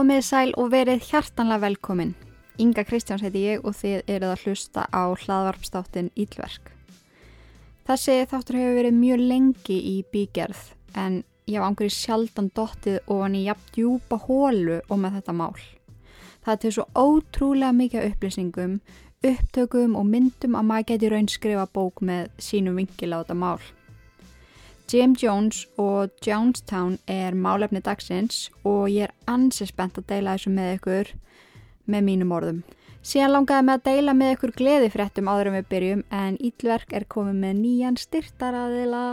Komið sæl og verið hjartanlega velkomin. Inga Kristjáns heiti ég og þið eruð að hlusta á hlaðvarpstáttin Ílverk. Þessi þáttur hefur verið mjög lengi í bígerð en ég haf ángrið sjaldan dottið ofan í jafn djúpa hólu og með þetta mál. Það er til svo ótrúlega mikið upplýsingum, upptökum og myndum að maður geti raun skrifa bók með sínum vingil á þetta mál. Jim Jones og Jonestown er málefni dagsins og ég er ansi spennt að deila þessu með ykkur með mínum orðum. Síðan langaði með að deila með ykkur gleði fréttum áður en við byrjum en Ítlverk er komið með nýjan styrtaraðila.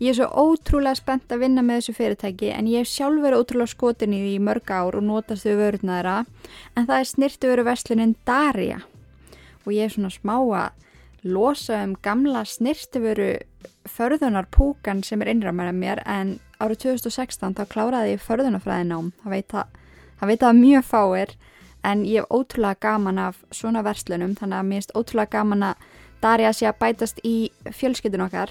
Ég er svo ótrúlega spennt að vinna með þessu fyrirtæki en ég hef sjálf verið ótrúlega skotin í því í mörg ár og notast þau vörðnaðra en það er snirtu veru veslunin Darja og ég er svona smá að losa um gamla snirtiföru förðunar púkan sem er innramæra mér en árið 2016 þá kláraði ég förðunafræðinám það veit að, það veit að mjög fáir en ég hef ótrúlega gaman af svona verslunum þannig að mér erst ótrúlega gaman að Darja sé að bætast í fjölskytun okkar.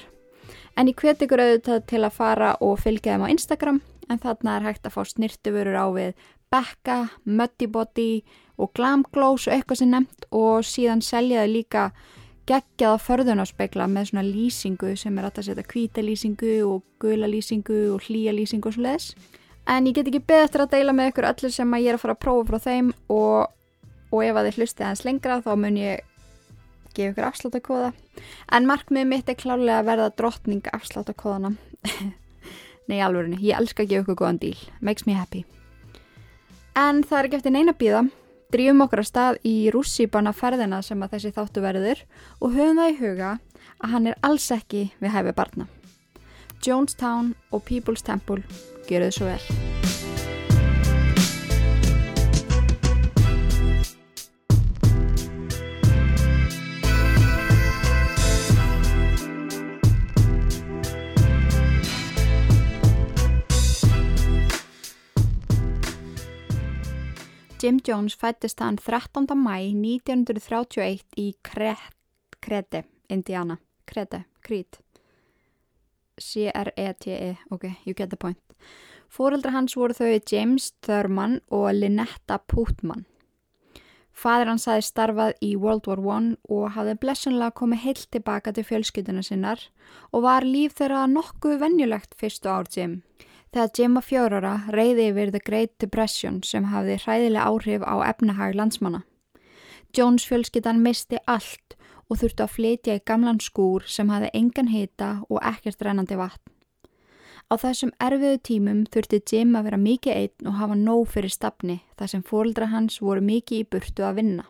En ég hveti ykkur auðvitað til að fara og fylgja þeim á Instagram en þarna er hægt að fá snirtiförur á við Becca, Muddy Body og Glam Glows og eitthvað sem nefnt og síðan selja þau líka geggjaða förðunarspegla með svona lýsingu sem er að setja kvíta lýsingu og gula lýsingu og hlýja lýsingu og svo leiðis. En ég get ekki beð eftir að deila með ykkur öllu sem að ég er að fara að prófa frá þeim og, og ef að þið hlustið aðeins lengra þá mun ég gefa ykkur afsláttakóða. En markmið mitt er klálega að verða drottning afsláttakóðana. Nei, alveg, ég elska að gefa ykkur góðan díl. Makes me happy. En það er ekki eftir neina bíða drýjum okkur að stað í rússýbana ferðina sem að þessi þáttu verður og höfum það í huga að hann er alls ekki við hæfi barna. Jonestown og People's Temple gerðu svo vel. Jim Jones fættist hann 13. mæ 1931 í Krete, Indiana. Krete, Crete. C-R-E-T-E, -E. ok, you get the point. Fóreldra hans voru þau James Thurman og Lynetta Putman. Fadir hans hafi starfað í World War I og hafði blessunlega komið heilt tilbaka til fjölskytuna sinnar og var líf þeirra nokkuð vennjulegt fyrstu ár Jim. Þegar var fjórara reyði yfir The Great Depression sem hafði hræðilega áhrif á efnahag landsmanna. Jones fjölskyttan misti allt og þurfti að flytja í gamlan skúr sem hafði engan hita og ekkert rennandi vatn. Á þessum erfiðu tímum þurfti Jim að vera mikið einn og hafa nóg fyrir stafni þar sem fóldra hans voru mikið í burtu að vinna.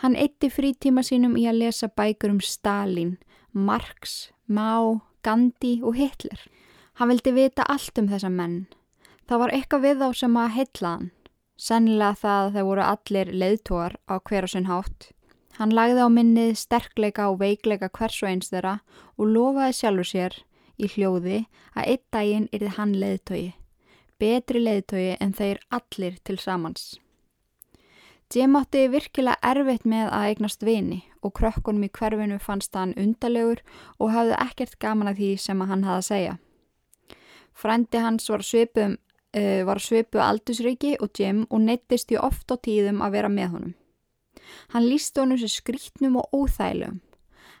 Hann eitti frítíma sínum í að lesa bækur um Stalin, Marx, Mao, Gandhi og Hitler. Hann vildi vita allt um þessa menn. Það var eitthvað við þá sem að heitla hann. Sennilega það að þeir voru allir leiðtóar á hver og sinn hátt. Hann lagði á minnið sterkleika og veikleika hvers og eins þeirra og lofaði sjálfur sér í hljóði að einn daginn yrði hann leiðtói. Betri leiðtói en þeir allir til samans. Jim átti virkilega erfitt með að eignast vini og krökkunum í hverfinu fannst hann undalegur og hafði ekkert gaman að því sem hann hafði að segja. Frændi hans var svipum uh, var svipu aldusriki og Jim og neittist því oft á tíðum að vera með honum. Hann líst honum sem skrítnum og óþælum.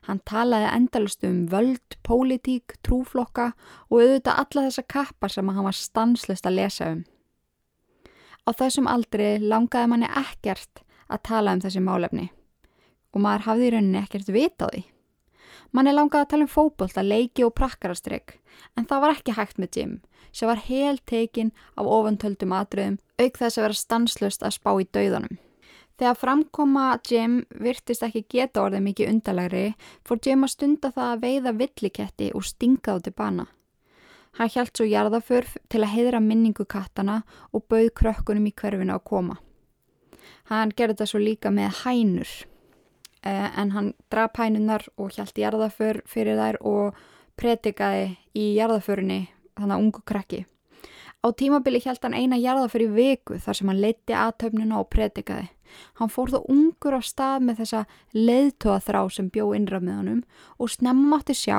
Hann talaði endalust um völd, pólitík, trúflokka og auðvitað alla þessa kappar sem hann var stanslist að lesa um. Á þessum aldri langaði manni ekkert að tala um þessi málefni og maður hafði í rauninni ekkert vitaði. Manni langaði að tala um fókbólta, leiki og prakkarastrygg en það var ekki hægt með Jim sem var hel tekin af ofantöldum atriðum auk þess að vera stanslust að spá í dauðanum. Þegar framkoma Jim virtist ekki geta orðið mikið undalegri fór Jim að stunda það að veiða villiketti og stinga þá til bana. Hann hjælt svo jarðaförf til að heidra minningu kattana og bauð krökkunum í hverfinu að koma. Hann gerði þetta svo líka með hænur en hann draf hænunar og hjælt jarðaför fyrir þær og pretikaði í jarðaförunni þannig að ungu krakki. Á tímabili held hann eina jarðaför í viku þar sem hann leiti aðtöfnina og pretikaði. Hann fór þó ungur á stað með þessa leiðtóða þrá sem bjó honum og snemmátti sjá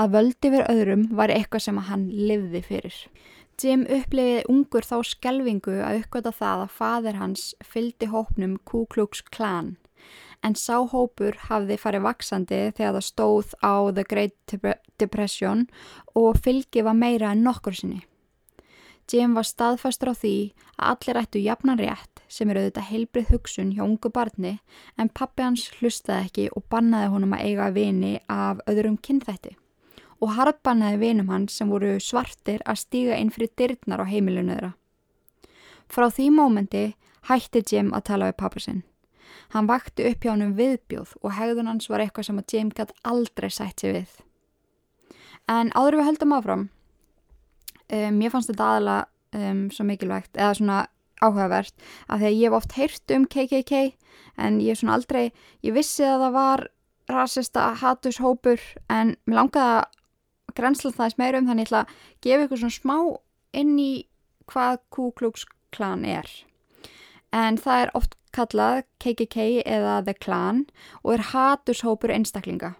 að völdi fyrir öðrum var eitthvað sem hann livði fyrir. Jim upplifiði ungur þá skelvingu að uppgöta það að fadir hans fyldi hópnum Ku Klux Klan en sá hópur hafði farið vaksandi þegar það stóð á The Great Depression og fylgi var meira en nokkur sinni. Jim var staðfastur á því að allir ættu jafnan rétt sem eru auðvitað heilbrið hugsun hjá ungu barni en pappi hans hlustaði ekki og bannaði honum að eiga vini af öðrum kynþætti og harðbannaði vinum hans sem voru svartir að stíga inn fyrir dyrnar á heimilinu þeirra. Frá því mómenti hætti Jim að tala við pappa sinn. Hann vakti upp hjá hann um viðbjóð og hegðun hans var eitthvað sem að Jim gæti aldrei sætt sér við. En áður við höldum áfram, um, ég fannst þetta aðala um, svo mikilvægt, eða svona áhugavert, af því að ég hef oft heyrt um KKK en ég er svona aldrei, ég vissi að það var rasista hatushópur en mér langaði að grensla það meira um þannig að ég ætla að gefa ykkur svona smá inn í hvað Ku Klux Klan er. En það er oft kallað KKK eða The Klan og er haturshópur einstaklinga.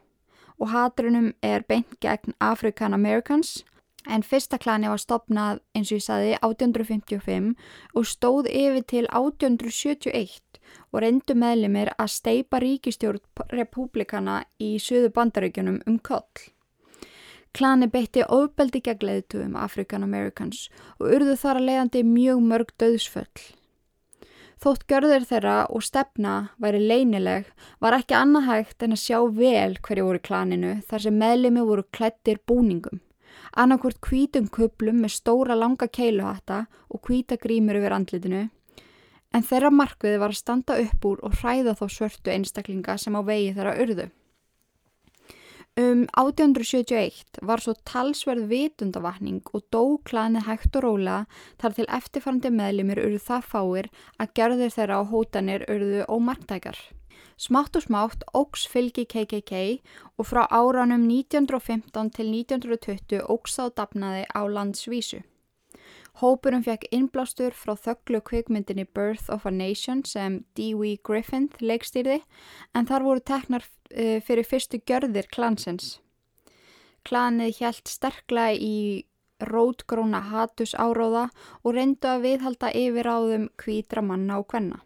Og haturunum er beint gegn African Americans en fyrsta klani var stopnað eins og ég saði 1855 og stóð yfir til 1871 og reyndu meðlimir að steipa ríkistjórn republikana í söðu bandaríkjunum um koll. Klani beitti ofbeldi gegn leðtugum African Americans og urðu þar að leiðandi mjög mörg döðsföll. Þótt görður þeirra og stefna væri leinileg var ekki annað hægt en að sjá vel hverju voru klaninu þar sem meðlimi voru klættir búningum. Annarkvort kvítum kuplum með stóra langa keiluhatta og kvíta grímur yfir andlitinu en þeirra markviði var að standa upp úr og hræða þá svörtu einstaklinga sem á vegi þeirra urðu. Um 1871 var svo talsverð vitundavakning og dóklaðni hægt og róla þar til eftirfærandi meðlimir urðu það fáir að gerðir þeirra á hótanir urðu ómarktækar. Smátt og smátt ógs fylgi KKK og frá áranum 1915 til 1920 ógs þá dapnaði á landsvísu. Hópurum fekk innblástur frá þögglu kvikmyndinni Birth of a Nation sem Dewey Griffin leikstýrði en þar voru teknar uh, fyrir fyrstu gjörðir klansins. Klanið hjælt sterklega í rótgróna hatus áróða og reyndu að viðhalda yfir áðum kvítra manna og kvenna.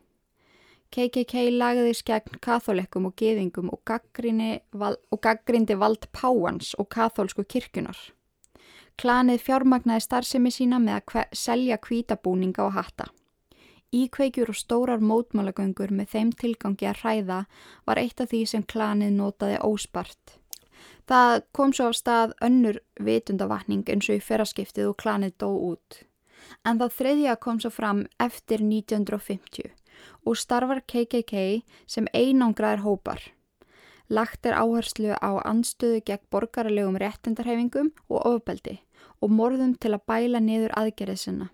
KKK lagðis gegn katholikkum og geðingum og gaggrindi vald páans og katholsku kirkunar. Klanið fjármagnaði starfsemi sína með að selja kvítabúninga og hatta. Íkveikjur og stórar mótmálagöngur með þeim tilgangi að hræða var eitt af því sem klanið notaði óspart. Það kom svo af stað önnur vitundavatning eins og í fyrraskiptið og klanið dó út. En það þriðja kom svo fram eftir 1950 og starfar KKK sem einangraðir hópar. Lagt er áherslu á anstöðu gegn borgarlegum réttindarhefingum og ofbeldi og morðum til að bæla niður aðgerðið sinna.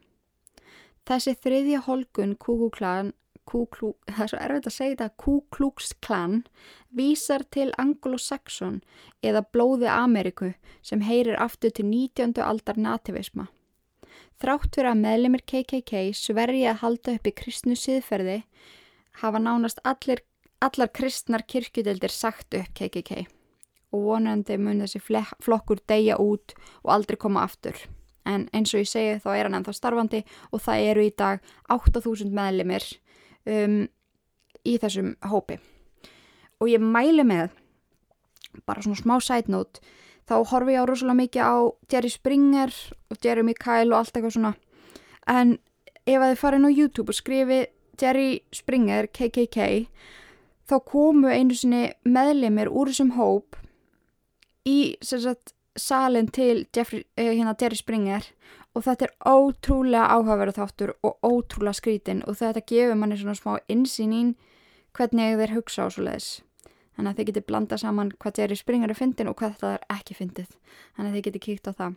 Þessi þriðja holgun kúkúklan, kúklú, það er svo erfitt að segja þetta, kúklúksklan vísar til anglo-saxon eða blóði Ameriku sem heyrir aftur til 19. aldar nativisma. Þrátt fyrir að meðlemið KKK svergi að halda upp í kristnu siðferði hafa nánast allir allar kristnar kirkjudeldir sagt upp KKK og vonandi mun þessi flokkur deyja út og aldrei koma aftur. En eins og ég segi þá er hann ennþá starfandi og það eru í dag 8000 meðlimir um, í þessum hópi. Og ég mæli með, bara svona smá sætnót, þá horfi ég á rosalega mikið á Jerry Springer og Jeremy Kyle og allt eitthvað svona. En ef að þið farið nú á YouTube og skrifi Jerry Springer KKK þá komu einu sinni meðlimir úr þessum hóp í sagt, salin til Jeffrey, eh, hérna, Jerry Springer og þetta er ótrúlega áhugaverð þáttur og ótrúlega skrítin og þetta gefur manni svona smá insýn í hvernig þeir hugsa á svo leiðis þannig að þeir geti blanda saman hvað Jerry Springer er fyndin og hvað þetta er ekki fyndið. Þannig að þeir geti kíkt á það.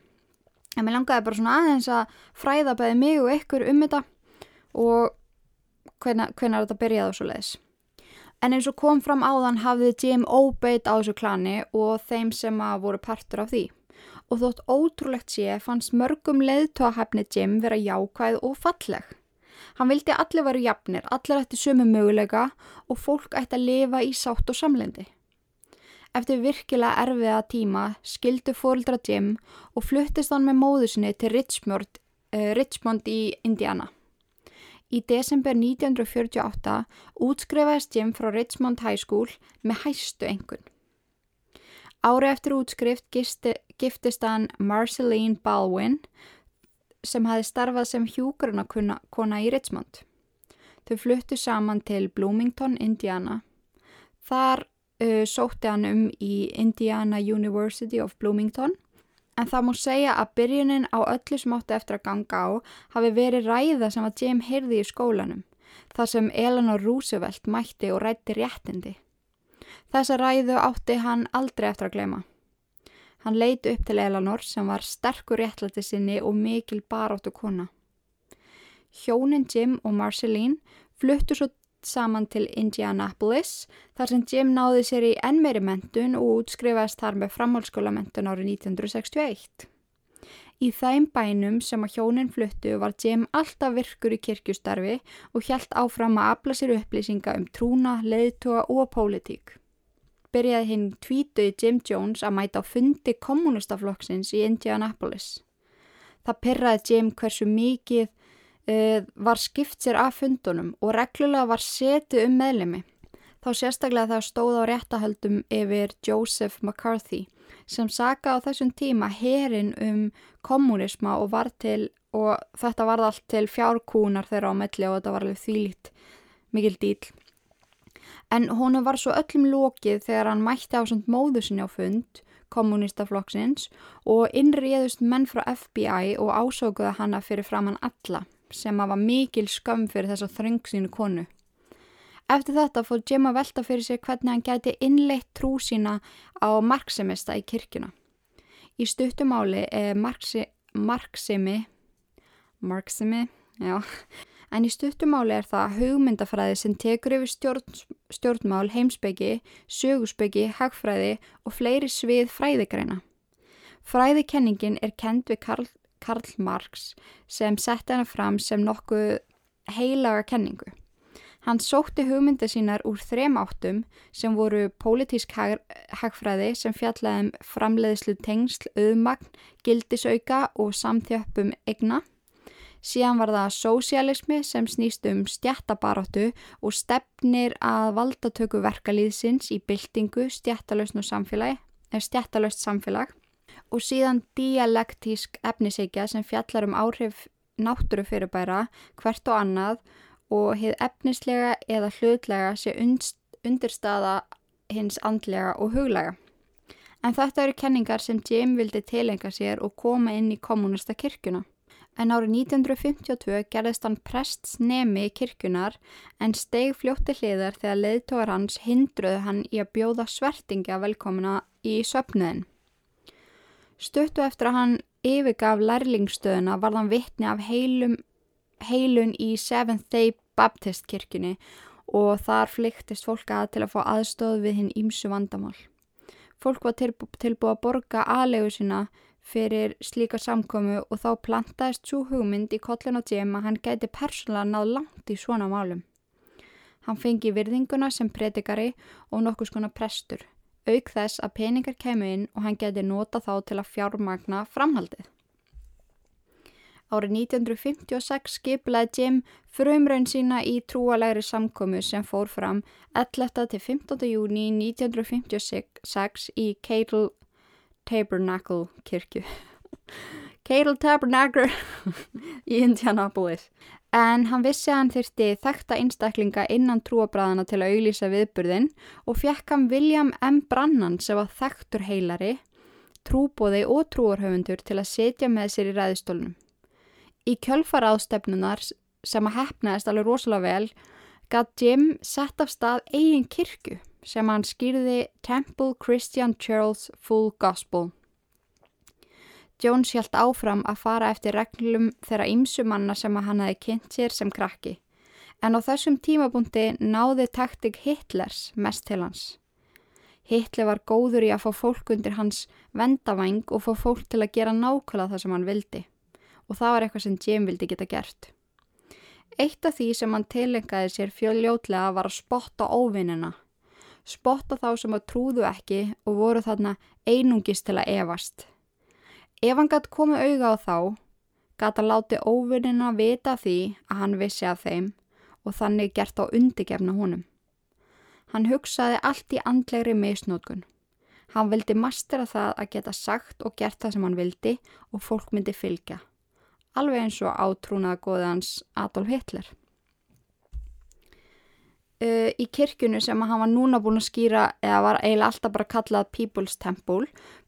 En mér langaði bara svona aðeins að fræða bæði mig og ykkur um þetta og hvernig, hvernig þetta byrjaði á svo leiðis En eins og kom fram áðan hafði Jim óbeitt á þessu klani og þeim sem að voru partur af því. Og þótt ótrúlegt sé fannst mörgum leiðtóahæfni Jim vera jákvæð og falleg. Hann vildi allir vera jafnir, allir ætti sömu möguleika og fólk ætti að lifa í sátt og samlendi. Eftir virkilega erfiða tíma skildu fórildra Jim og fluttist hann með móðu sinni til Richmond, uh, Richmond í Indiana. Í desember 1948 útskrifaðist Jim frá Richmond High School með hæstu engun. Ári eftir útskrift giftist hann Marceline Baldwin sem hafi starfað sem hjúgrunarkona í Richmond. Þau fluttu saman til Bloomington, Indiana. Þar uh, sótti hann um í Indiana University of Bloomington en það múr segja að byrjunin á öllu sem átti eftir að ganga á hafi verið ræða sem að Jim heyrði í skólanum, þar sem Eleanor Roosevelt mætti og rætti réttindi. Þessa ræðu átti hann aldrei eftir að glema. Hann leiti upp til Eleanor sem var sterkur réttlæti sinni og mikil baráttu kona. Hjónin Jim og Marceline fluttu svo saman til Indianapolis þar sem Jim náði sér í enn meiri mentun og útskrifaðist þar með framhálskólamentun árið 1961. Í þeim bænum sem að hjónin fluttu var Jim alltaf virkur í kirkjustarfi og hjælt áfram að afla sér upplýsinga um trúna, leiðtoga og pólitík. Byrjaði hinn tvítuði Jim Jones að mæta á fundi kommunistaflokksins í Indianapolis. Það pyrraði Jim hversu mikið var skipt sér af fundunum og reglulega var setið um meðlemi. Þá sérstaklega það stóð á réttahöldum yfir Joseph McCarthy sem saka á þessum tíma herin um kommunisma og til og þetta var allt til fjárkúnar þeirra á melli og þetta var alveg þýlitt mikil dýl. En honu var svo öllum lokið þegar hann mætti á svont móðu sinni á fund kommunistaflokksins og innriðust menn frá FBI og ásókuða hanna fyrir framann alla sem var mikil skömm fyrir þess að þröngsínu konu. Eftir þetta fór Jim að velta fyrir sig hvernig hann gæti innleitt trú sína á marksemista í kirkuna. Í stuttumáli er marksi, marksimi, marksimi, já, en í stuttumáli er það hugmyndafræði sem tekur yfir stjórn, stjórnmál, heimsbyggi, sögusbyggi, hagfræði og fleiri svið fræðigreina. Fræðikenningin er kend við Karl Karl Marx sem setti hana fram sem nokkuð heilaga kenningu. Hann sótti hugmynda sínar úr þrem áttum sem voru pólitísk hag, hagfræði sem fjallaðum framleiðslu tengsl, auðmagn, gildisauka og samþjöppum egna. Síðan var það sósialismi sem snýst um stjættabaróttu og stefnir að valdatöku verkalýðsins í byltingu stjættalöst samfélag og síðan dialektísk efnisíkja sem fjallar um áhrif náttúrufyrirbæra hvert og annað og hefð efnislega eða hlutlega sé undirstaða hins andlega og huglega. En þetta eru kenningar sem Jim vildi tilenga sér og koma inn í kommunista kirkuna. En árið 1952 gerðist hann prests nemi kirkunar en steg fljótti hliðar þegar leiðtógar hans hindruði hann í að bjóða svertingja velkomina í söpnuðin. Stuttu eftir að hann yfirgaf lærlingstöðuna var hann vittni af heilum, heilun í Seventh Day Baptist kirkjunni og þar flyktist fólk að til að fá aðstóð við hinn ímsu vandamál. Fólk var tilbúið að borga aðlegu sína fyrir slíka samkomu og þá plantaðist svo hugmynd í kollin á Jim að hann gæti persónulega náð langt í svona málum. Hann fengi virðinguna sem predikari og nokkus konar prestur auk þess að peningar kemur inn og hann geti nota þá til að fjármagna framhaldið. Árið 1956 skiplaði Jim frumraun sína í trúalegri samkomu sem fór fram 11. til 15. júni 1956 í Cadle Tabernacle kirkju. Cadle Tabernacle í Indianapolis en hann vissi að hann þyrti þekta einstaklinga innan trúabræðana til að auðlýsa viðburðin og fjekk hann William M. Brannan sem var þektur heilari, trúbóði og trúarhauðundur til að setja með sér í ræðistólunum. Í kjölfara ástefnunar sem að hefnaðist alveg rosalega vel gætt Jim sett af stað eigin kirkju sem hann skýrði Temple Christian Charles Full Gospel Jones hjælt áfram að fara eftir reglum þeirra ýmsumanna sem hann hafi kynnt sér sem krakki. En á þessum tímabúndi náði taktik Hitlers mest til hans. Hitler var góður í að fá fólk undir hans vendavæng og fá fólk til að gera nákvæmlega það sem hann vildi. Og það var eitthvað sem Jim vildi geta gert. Eitt af því sem hann tilengaði sér fjöljótlega var að spotta óvinnina. Spotta þá sem að trúðu ekki og voru þarna einungist til að evast. Ef hann gætt komið auga á þá, gata láti óvinnina vita því að hann vissi af þeim og þannig gert á undigefna honum. Hann hugsaði allt í andlegri misnótkun. Hann vildi mastera það að geta sagt og gert það sem hann vildi og fólk myndi fylgja. Alveg eins og átrúnaða góðans Adolf Hitler. Uh, í kirkjunu sem hann var núna búin að skýra eða var eiginlega alltaf bara kallað People's Temple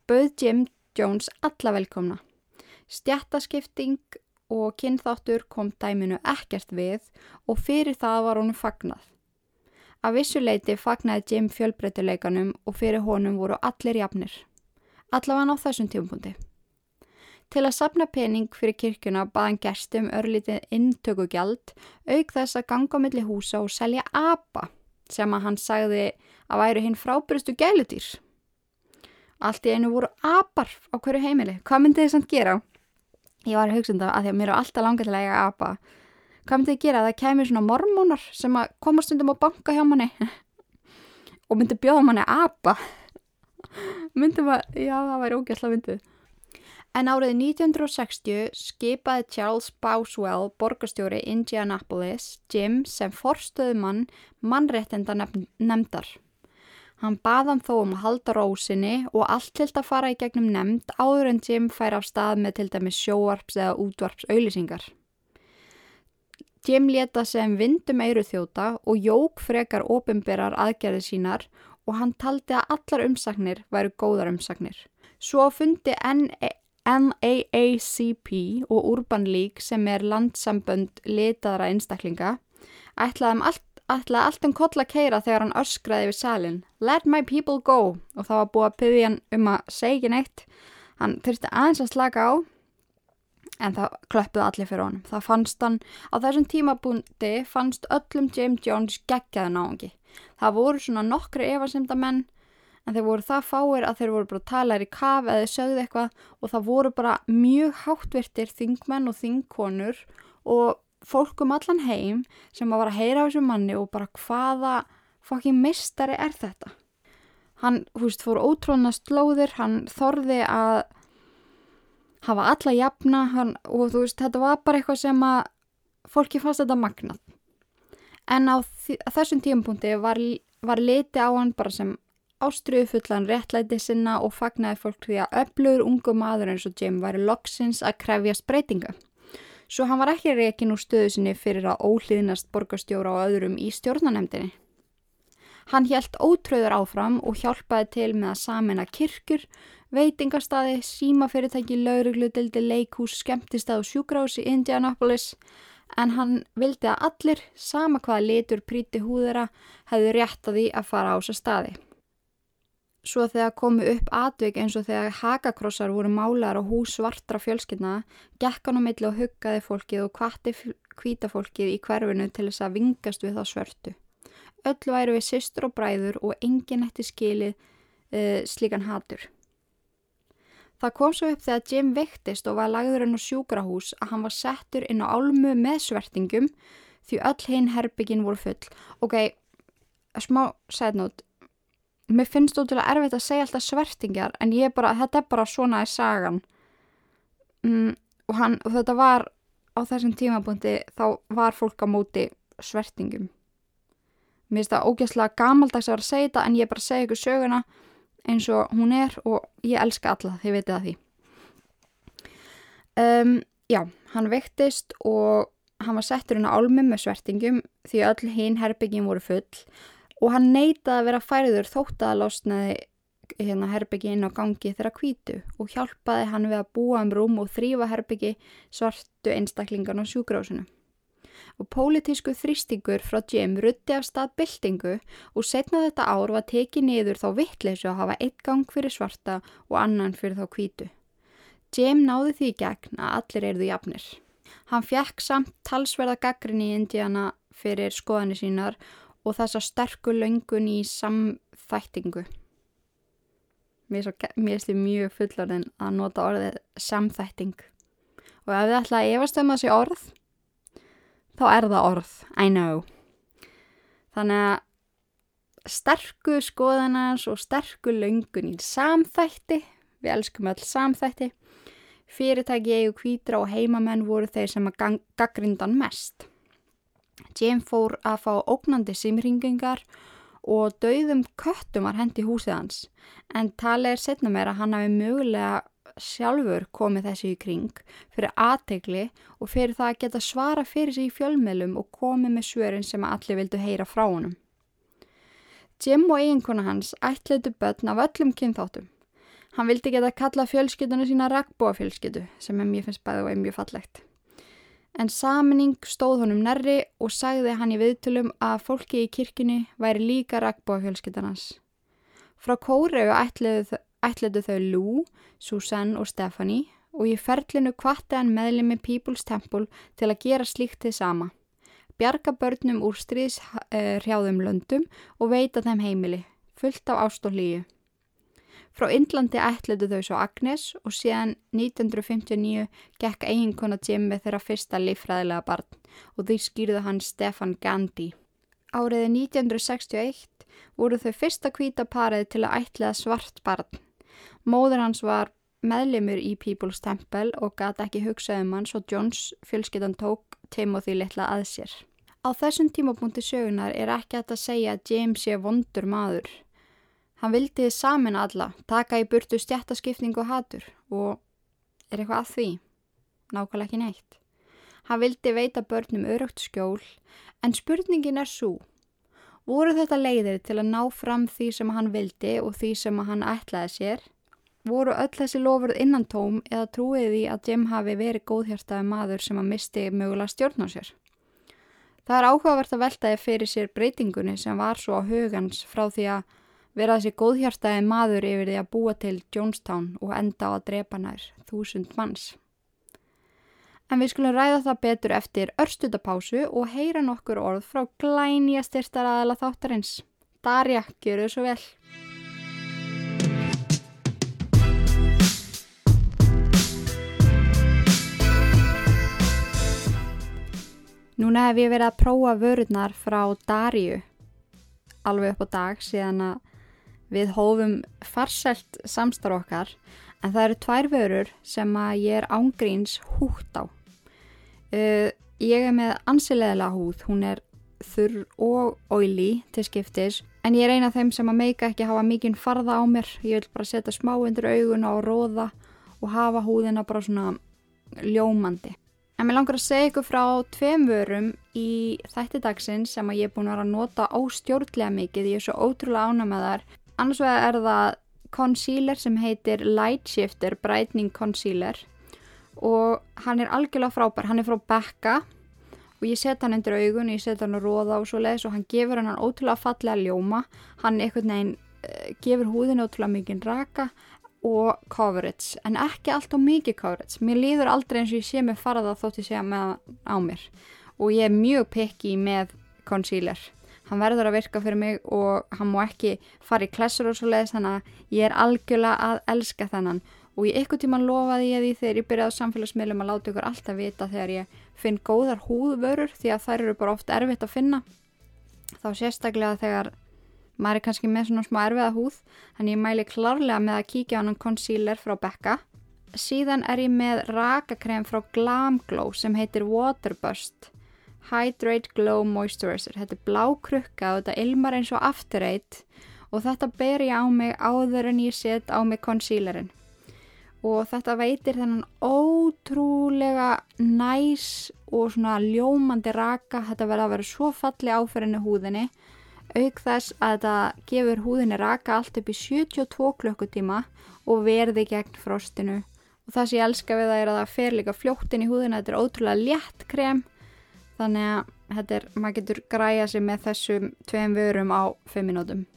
bauð Jim Jones alla velkomna. Stjættaskipting og kynþáttur kom dæminu ekkert við og fyrir það var honum fagnað. Af vissuleiti fagnaði Jim fjölbreytuleikanum og fyrir honum voru allir jafnir. Allavega á þessum tímpundi. Til að sapna pening fyrir kirkuna baðan gerstum örlítið intökugjald auk þess að ganga millir húsa og selja apa sem að hann sagði að væru hinn frábærustu gælutýr. Allt í einu voru apar á hverju heimili. Hvað myndi þið samt gera? Ég var að hugsa um það að því að mér er alltaf langið til að apa. Hvað myndi þið gera? Það kemur svona mormónar sem að koma stundum á banka hjá manni og myndi bjóða manni apa. myndi maður, já það væri ógæsla myndið. En árið 1960 skipaði Charles Boswell, borgastjóri Indianapolis, Jim sem forstöðumann mannréttinda nefndar. Hann baðan þó um að halda rósinni og allt til að fara í gegnum nefnd áður en Jim fær af stað með til dæmis sjóarps eða útvarps auðlýsingar. Jim leta sem vindum eiru þjóta og jók frekar ofinberar aðgerði sínar og hann taldi að allar umsagnir væru góðar umsagnir. Svo fundi NAACP og Urban League sem er landsambönd litaðra einstaklinga ætlaði allt, ætlaði allt um koll að keira þegar hann öskraði við salin Let my people go. Og það var búið að pyðja hann um að segja neitt. Hann þurfti aðeins að slaka á. En það klöppuði allir fyrir honum. Það fannst hann, á þessum tímabúndi fannst öllum James Jones geggjaði náðungi það voru svona nokkru efarsemda menn en þeir voru það fáir að þeir voru bara talar í kaf eða sögðu eitthvað. Og það voru bara mjög háttvirtir þingmenn og þingkonur og fólk um allan heim sem að var að heyra á þessu manni og bara hvaða fokkin mistari er þetta. Hann, hú veist, fór ótróna slóðir, hann þorði að hafa alla jafna hann, og þú veist, þetta var bara eitthvað sem að fólki fannst þetta magnat. En á þessum tímpunkti var, var liti á hann bara sem ástriðu fullan réttlæti sinna og fagnaði fólk því að öflugur ungu maður eins og Jim væri loksins að krefjast breytinga. Svo hann var ekki rekin úr stöðu sinni fyrir að óhlýðnast borgastjóra og öðrum í stjórnanemdini. Hann hjælt ótröður áfram og hjálpaði til með að samena kirkur, veitingastadi, símafyrirtæki, laurugludildi, leikhús, skemmtistað og sjúgrás í Indianapolis en hann vildi að allir, sama hvaða litur príti húðera, hefðu rétt að því að fara á þessa staði. Svo þegar komu upp atvik eins og þegar hakakrossar voru málar og hús svartra fjölskyldna, gekk hann á milli og huggaði fólkið og kvatti hvita fólkið í hverfinu til þess að vingast við þá svörtu. Öll væri við systur og bræður og enginn eftir skilið uh, slíkan hatur. Það kom svo upp þegar Jim vektist og var lagður inn á sjúkrahús að hann var settur inn á álmu með svertingum því öll hinn herbyggin voru full. Ok, smá sætnót mér finnst að erfitt að segja alltaf svertingar en ég bara, þetta er bara svona í sagan. Mm, og, hann, og þetta var á þessum tímabúndi þá var fólk á móti svertingum. Mér finnst það ógæslega gamaldags að vera að segja þetta en ég bara segja ykkur söguna eins og hún er og ég elska alla þið veitir það því. Um, já, hann vektist og hann var settur inn á álmi með svertingum því öll hinn herbyggjum voru full og hann neytaði að vera færiður þótt að losnaði hérna herbyggi inn á gangi þeirra kvítu og hjálpaði hann við að búa um rúm og þrýfa herbyggi svartu einstaklingan á sjúgrásinu. Og pólitísku þrýstingur frá Jim rutti af stað byltingu og setna þetta ár var tekið niður þá vittleysu að hafa eitt gang fyrir svarta og annan fyrir þá kvítu. Jim náði því gegn að allir erðu jafnir. Hann fjekk samt talsverða gaggrin í Indiana fyrir skoðanir sínar og þessa sterku löngun í samþættingu. Mér er því mjög fullarinn að nota orðið samþætting og ef þið ætla að efast um þessi orð þá er það orð, I know. Þannig að sterku skoðanars og sterku löngun í samþætti, við elskum öll samþætti, Fyrirtæki eigu kvítra og heimamenn voru þeir sem að gaggrindan mest. Jim fór að fá ógnandi simringingar og dauðum köttum var hendi húsið hans en talið er setna meira að hann hafi mögulega sjálfur komið þessi í kring fyrir aðtegli og fyrir það að geta svara fyrir sig í fjölmiðlum og komið með svörin sem allir vildu heyra frá honum. Jim og eiginkona hans ætliðu börn af öllum kynþáttum. Hann vildi geta kalla fjölskytuna sína regnbóafjölskytu sem er mjög finnst bæði og er mjög fallegt. En saminning stóð honum nærri og sagði hann í viðtölum að fólki í kirkini væri líka regnbóafjölskytunans. Frá Kóreu ætletu þau Lou, Susan og Stephanie og í ferlinu kvatti hann meðlemi People's Temple til að gera slíkt þið sama. Bjarga börnum úr stríðshrjáðum löndum og veita þeim heimili, fullt af ást og hlýju. Frá Indlandi ætletu þau svo Agnes og síðan 1959 gekk eiginkona Jimmy þeirra fyrsta lífræðilega barn og því skýrðu hann Stefan Gandhi. Áriði 1961 voru þau fyrsta kvítaparið til að ætlega svart barn Móður hans var meðlimur í People's Temple og gæti ekki hugsað um hann svo Jones fjölskyttan tók Timothy litla að sér. Á þessum tímapunkti sögunar er ekki að segja að James sé vondur maður. Hann vildi samin alla, taka í burtu stjættaskipning og hatur og er eitthvað að því? Nákvæmlega ekki neitt. Hann vildi veita börnum örögt skjól en spurningin er svo. Voru þetta leiðir til að ná fram því sem hann vildi og því sem hann ætlaði sér? Voru öll þessi lofurð innan tóm eða trúið því að Jim hafi verið góðhjartaði maður sem að misti mögulega stjórn á sér? Það er áhugavert að veltaði fyrir sér breytingunni sem var svo á hugans frá því að vera þessi góðhjartaði maður yfir því að búa til Jonestown og enda á að drepa nær þúsund manns. En við skulum ræða það betur eftir örstutapásu og heyra nokkur orð frá glænja styrstaraðala þáttarins. Darja, gera þau svo vel. Núna hef ég verið að prófa vörurnar frá Darju alveg upp á dag síðan að við hófum farselt samstar okkar en það eru tvær vörur sem að ég er ángríns húgt á. Uh, ég er með ansileðilega húð, hún er þurr og oily til skiptis en ég er eina af þeim sem að meika ekki hafa mikinn farða á mér. Ég vil bara setja smá undir augun og róða og hafa húðina bara svona ljómandi. En mér langar að segja ykkur frá tveim vörum í þætti dagsins sem að ég er búin að vera að nota óstjórnlega mikið. Ég er svo ótrúlega ána með þar. Annars vegar er það concealer sem heitir Light Shifter Brightening Concealer. Og hann er algjörlega frábær. Hann er frá Becca. Og ég set hann undir augun, ég set hann að róða og svo leiðis og hann gefur hann ótrúlega fallega ljóma. Hann einhvern veginn uh, gefur húðinu ótrúlega mikið raka og coverage. En ekki allt og mikið coverage. Mér líður aldrei eins og ég sé mig farða þótt ég sé með á mér. Og ég er mjög pikki með concealer hann verður að virka fyrir mig og hann má ekki fara í klessur og svo leiðis þannig að ég er algjörlega að elska þennan. Og ég ykkur tíma lofaði ég því þegar ég byrjaði á samfélagsmiðlum að láta ykkur alltaf vita þegar ég finn góðar húðvörur því að þær eru bara oft erfitt að finna. Þá sérstaklega þegar maður er kannski með svona smá erfiða húð þannig ég mæli klárlega með að kíkja á hann concealer frá Becca. Síðan er ég með rakakrem frá Glam Glow sem heitir Waterburst Hydrate Glow Moisturizer. Þetta er blá krukka og þetta ilmar eins og After Eight. Og þetta ber ég á mig áður en ég set á mig concealerinn. Og þetta veitir þennan ótrúlega næs og svona ljómandi raka. Þetta verða að vera svo falli áferðinu húðinni. Auk þess að þetta gefur húðinni raka allt upp í 72 klukkutíma og verði gegn frostinu. Og það sem ég elska við það er að það fer líka fljóttin í húðina, þetta er ótrúlega létt krem þannig að er, maður getur græja sig með þessum tveim vörum á 5 minútum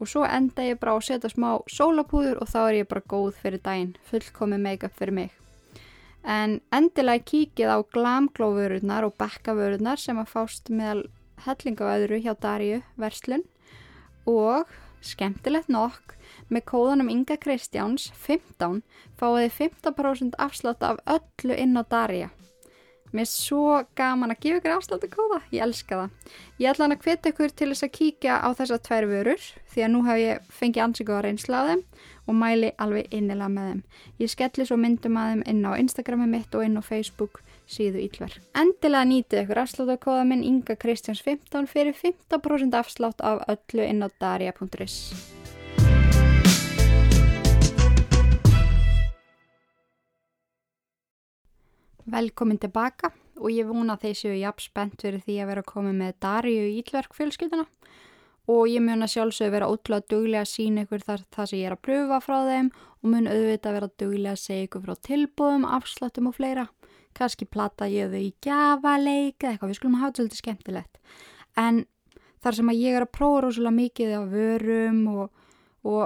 og svo enda ég bara á að setja smá sólapúður og þá er ég bara góð fyrir daginn, fullkomi make-up fyrir mig. En endilega kíkið á glamglóvörurnar og bekkavörurnar sem að fást meðal hellingavöðru hjá Darju Verslun. Og skemmtilegt nokk með kóðanum Inga Kristjáns 15 fáiði 15% afslátt af öllu inn á Darja. Mér er svo gaman að gefa ykkur afsláttu kóða, ég elska það. Ég ætla hann að hvetja ykkur til þess að kíkja á þessar tvær vörur því að nú hef ég fengið ansíku á reynsla á þeim og mæli alveg innilega með þeim. Ég skelli svo myndum að þeim inn á Instagrami mitt og inn á Facebook síðu ílver. Endilega nýtið ykkur afsláttu kóða minn Inga Kristjáns 15 fyrir 15% afslátt af öllu inn á daria.is. Velkomin tilbaka og ég vona þeir séu jafn spennt fyrir því að vera komið með Daríu í Ílverk fjölskylduna og ég mun að sjálfsög vera ótrúlega duglega að sína ykkur þar það sem ég er að pröfa frá þeim og mun auðvitað vera duglega að segja ykkur frá tilbúðum, afsláttum og fleira. Kanski platta ég þau í gjafaleika eitthvað, við skulum hafa svolítið skemmtilegt. En þar sem að ég er að prófa rosalega mikið á vörum og, og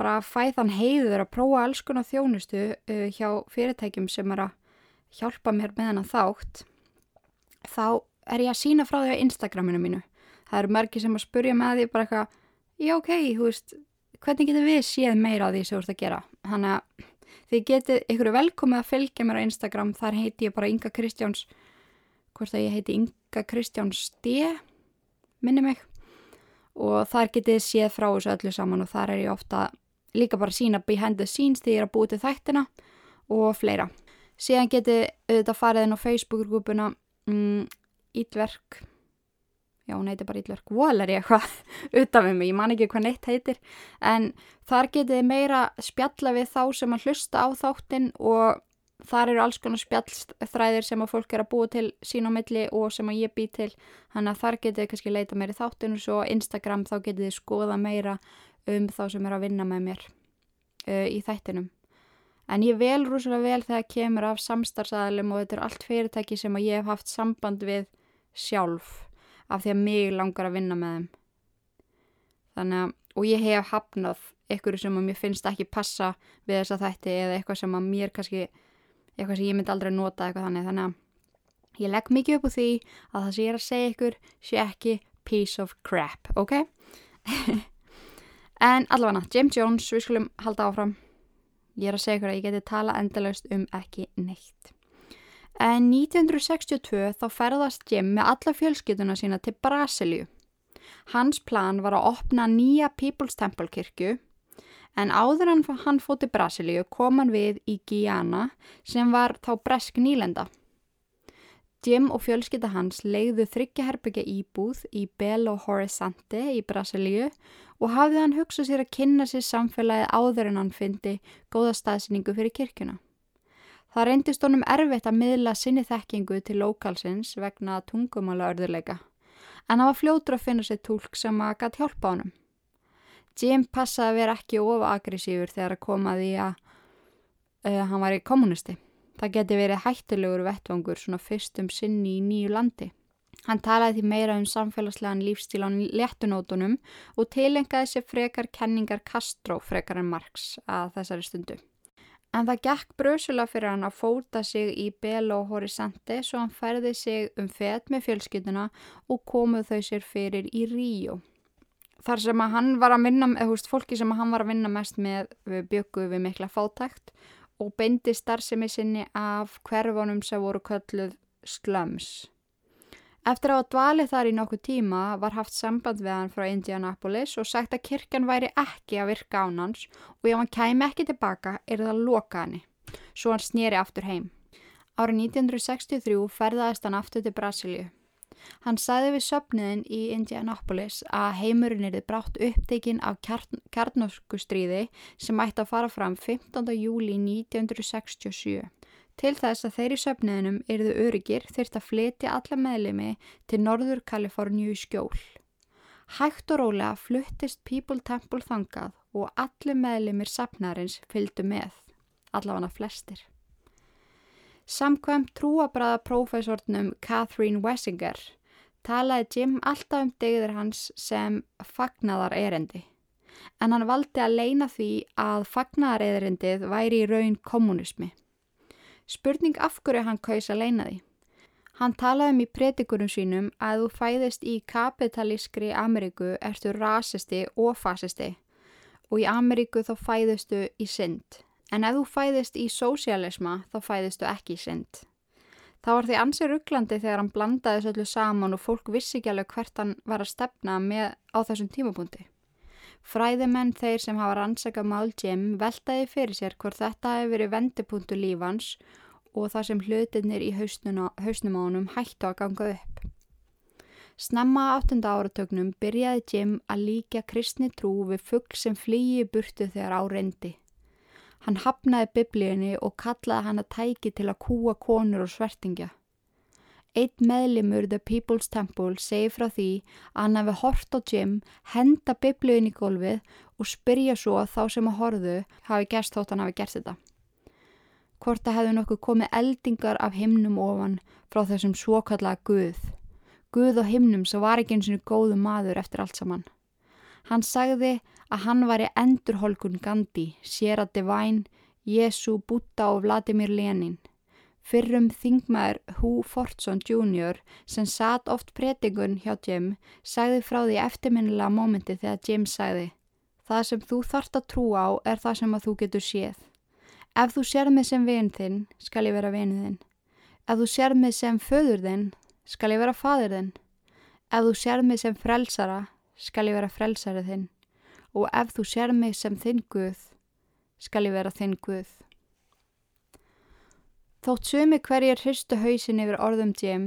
bara fæ þann heiður að prófa alls konar þjónustu uh, hjá fyrirtækjum sem er að hjálpa mér með hana þátt þá er ég að sína frá því á Instagraminu mínu. Það eru mörgi sem að spurja með því bara eitthvað já ok, þú veist hvernig getur við séð meira á því sem þú ert að gera? Þannig að þið getið ykkur velkomið að fylgja mér á Instagram. Þar heiti ég bara Inga Kristjáns hvort að ég heiti Inga Kristjáns D minni mig. Og þar getið séð frá þessu öllu saman og þar er ég ofta líka bara sína behind the scenes því ég er að búið til þættina og fleira síðan getið auðvitað farið inn á Facebook-grúpuna mm, Ílverk já, hún heitir bara Ílverk Wall er ég eitthvað utan við mig, ég man ekki hvað neitt heitir. En þar getið meira spjalla við þá sem að hlusta á þáttinn og þar eru alls konar spjallþræðir sem að fólk er að búa til sín á milli og sem að ég bý til. Þannig að þar getið kannski leita meira þáttinn og svo Instagram þá getið skoða meira um þá sem er að vinna með mér uh, í þættinum En ég vel rúslega vel þegar kemur af samstarfsaðalum og þetta er allt fyrirtæki sem ég hef haft samband við sjálf af því að mig langar að vinna með þeim. Þannig að, og ég hef hafnað ykkur sem mér finnst ekki passa við þessa þætti eða eitthvað sem að mér kannski, eitthvað sem ég myndi aldrei nota eitthvað þannig. Þannig að ég legg mikið upp úr því að það sem ég er að segja ykkur sé ekki piece of crap, ok? en allavega, James Jones, við skulum halda áfram. Ég er að segja ykkur að ég geti tala endalaust um ekki neitt. En 1962 þá ferðast Jim með alla fjölskytuna sína til Brasilíu. Hans plan var að opna nýja People's Temple kirkju en áður en hann fótti Brasilíu kom hann við í Guyana sem var þá bresk nýlenda. Jim og fjölskytta hans leiðu þryggjaherbyggja íbúð í Belo Horizonte í Brasilíu og hafði hann hugsað sér að kynna sér samfélagið áður en hann fyndi góða staðsynningu fyrir kirkuna. Það reyndist honum erfitt að miðla sinni þekkingu til lokalsins vegna tungumála örðuleika, en hann var fljótur að finna sér tólk sem að gæti hjálpa honum. Jim passaði að vera ekki ofa aggressífur þegar að komaði að uh, hann var í kommunisti. Það geti verið hættilegur vettvangur svona fyrstum sinni í nýju landi. Hann talaði því meira um samfélagslegan lífstíl á léttunótonum og tilengaði sér frekar kenningar Castro frekar en Marx að þessari stundu. En það gekk bröðsula fyrir hann að fóta sig í Belo Horizonte svo hann færði sig um fett með fjölskytuna og komuð þau sér fyrir í Ríó. Þar sem að hann var að vinna, eða húst fólki sem að hann var að vinna mest með byggu við mikla fátækt og beindi starfsemi sinni af hverfunum sem voru kölluð slums. Eftir að hafa dvalið þar í nokkuð tíma var haft samband við hann frá Indianapolis og sagt að kirkjan væri ekki að virka án hans og ef hann kæmi ekki tilbaka er það að loka henni, svo hann snýri aftur heim. Árið 1963 ferðaðist hann aftur til Brasilíu. Hann sagði við söpniðin í Indianapolis að heimurinn erið brátt upptekinn af kjarnorkustríði sem ætti að fara fram 15. júli 1967. Til þess að þeirri söpniðinum erðu öryggir þurft að flytja alla meðlemi til Norður Kaliforníu í skjól. Hægt og rólega fluttist People Temple þangað og allir meðlemir sapnarins fylgdu með, allavega flestir. Samkvæmt trúabræða prófessornum Catherine Wessinger talaði Jim alltaf um degður hans sem fagnaðar erendi. En hann valdi að leina því að fagnaðar erendið væri í raun kommunismi. Spurning af hverju hann kaus að leina því. Hann talaði um í predikurum sínum að þú fæðist í kapitalískri Ameríku ertu rasisti og fasisti og í Ameríku þá fæðistu í synd. En ef þú fæðist í sósialisma þá fæðistu ekki í synd. Það var því ansið rugglandi þegar hann blandaði þessu öllu saman og fólk vissi ekki alveg hvert hann var að stefna með á þessum tímapunkti. Fræðimenn þeir sem hafa rannsakað mál Jim veltaði fyrir sér hvort þetta hefur verið vendipunktu lífans og það sem hlutinir í hausnum á honum hættu að ganga upp. Snemma áttunda áratögnum byrjaði Jim að líka kristni trú við fuggl sem flýji burtu þegar á reyndi. Hann hafnaði biblíunni og kallaði hann að tæki til að kúa konur og svertingja. Eitt meðlimur The People's Temple segi frá því að hann hefði hort á Jim, henda biblíunni í gólfið og spyrja svo að þá sem að horðu hafi gerst þótt hann hafi gert þetta. Hvort að hefði nokkuð komið eldingar af himnum ofan frá þessum svokallaða Guð. Guð á himnum sem var ekki eins og góðu maður eftir allt saman. Hann sagði að hann var í endurholkun Gandhi, Sierra Divine, Jésu, Buddha og Vladimir Lenin. Fyrrum þingmaður Hugh Fortson Jr. sem satt oft pretingun hjá Jim sagði frá því eftirminnilega mómenti þegar Jim sagði Það sem þú þart að trú á er það sem að þú getur séð. Ef þú sér mig sem vinn þinn, skal ég vera vinið þinn. Ef þú sér mig sem föður þinn, skal ég vera fadur þinn. Ef þú sér mig sem frelsara, skal ég vera frelsarið þinn og ef þú sér mig sem þinn Guð, skal ég vera þinn Guð. Þótt sumi hverjir hristu hausin yfir orðum Jim,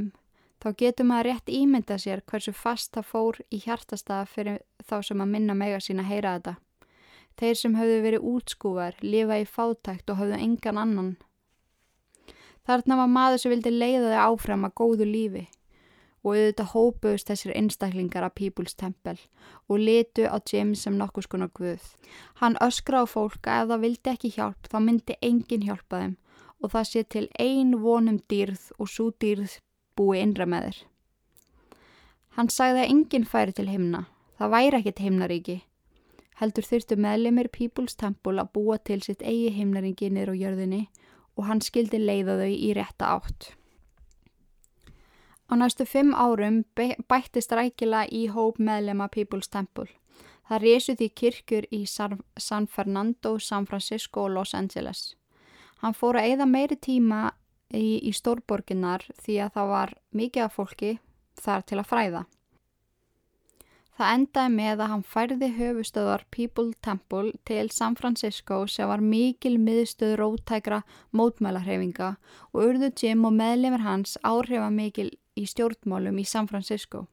þá getur maður rétt ímynda sér hversu fast það fór í hjartastaða fyrir þá sem að minna mega sína heyra þetta. Þeir sem hafðu verið útskúvar, lifa í fátækt og hafðu engan annan. Þarna var maður sem vildi leiða þau áfram að góðu lífi og auðvitað hópuðust þessir einstaklingar að People's Temple og litu á Jim sem nokkus konar guð. Hann öskra á fólk að ef það vildi ekki hjálp þá myndi engin hjálpa þeim og það sé til ein vonum dýrð og svo dýrð búi innra með þeir. Hann sagði að enginn færi til himna, það væri ekkit himnaríki. Heldur þurftu meðlemið People's Temple að búa til sitt eigi himnaríki niður á jörðinni og hann skildi leiða þau í rétta átt. Á næstu fimm árum bættist rækila í hóp meðlema People's Temple. Það resu því kirkjur í San Fernando, San Francisco og Los Angeles. Hann fór að eigða meiri tíma í, í stórborginnar því að það var mikið af fólki þar til að fræða. Það endaði með að hann færði höfustöðar People Temple til San Francisco sem var mikil miðstöð rótækra mótmælarhefinga og urðu Jim og meðlemið hans áhrifa mikil í stjórnmálum í San Francisco.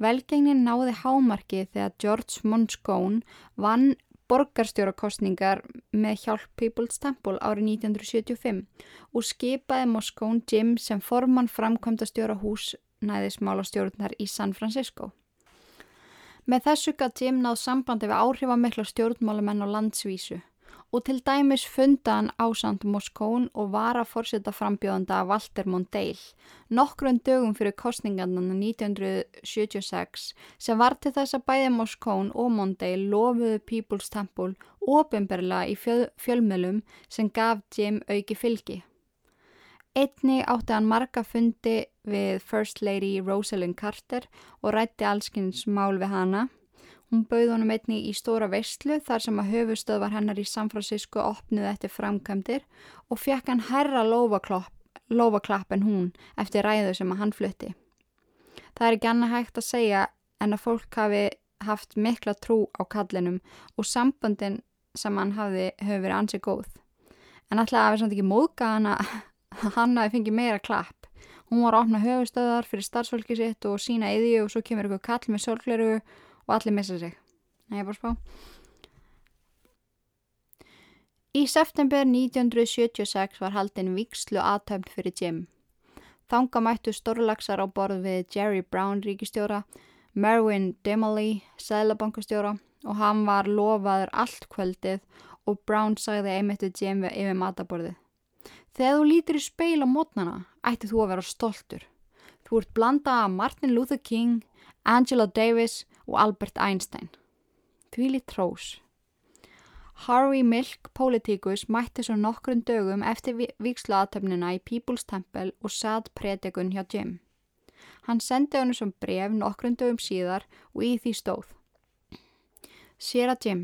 Velgengnin náði hámarki þegar George Monscone vann borgarstjórakostningar með hjálp People's Temple árið 1975 og skipaði Moscone Jim sem formann framkvæmda stjóra húsnæðismála stjórnar í San Francisco. Með þessu gaf Jim náð sambandi við áhrifamikla stjórnmálumenn á landsvísu og til dæmis funda hann ásand Moskón og var að fórseta frambjóðanda Walter Mondale nokkrun dögum fyrir kostningarnan 1976 sem var til þess að bæði Moskón og Mondale lofuðu People's Temple ofinberlega í fjöl fjölmjölum sem gaf Jim auki fylgi. Einni átti hann marga fundi við First Lady Rosalind Carter og rætti allskynns mál við hana Hún bauð honum einni í stóra veistlu þar sem að höfustöðvar hennar í San Francisco opnuði eftir framkvæmdir og fekk hann herra lofaklapp en hún eftir ræðu sem að hann flutti. Það er ekki annað hægt að segja en að fólk hafi haft mikla trú á kallinum og sambundin sem hann hafi verið ansið góð. En alltaf að við samt ekki móðga hann að hann hafi fengið meira klapp. Hún var að opna höfustöðar fyrir starfsfólki sitt og sína yði og svo kemur eitthvað kall með sólgleru og allir missa sig. Nei, ég bara spá. Í september 1976 var haldinn vikslu aðtöfn fyrir Jim. Þanga mættu stórlagsar á borð við Jerry Brown ríkistjóra, Merwin Dimley, sælabankastjóra og hann var lofaður allt kvöldið og Brown sagði einmitt við Jim yfir mataborðið. Þegar þú lítir í speil á mótnana, ætti þú að vera stoltur. Þú ert blanda af Martin Luther King, Angela Davis og Albert Einstein. Því lít trós. Harvey Milk Politicus mætti svo nokkrun dögum eftir vikslaatöfnuna í People's Temple og satt predikun hjá Jim. Hann sendi hennu som bref nokkrun dögum síðar og í því stóð. Sér að Jim,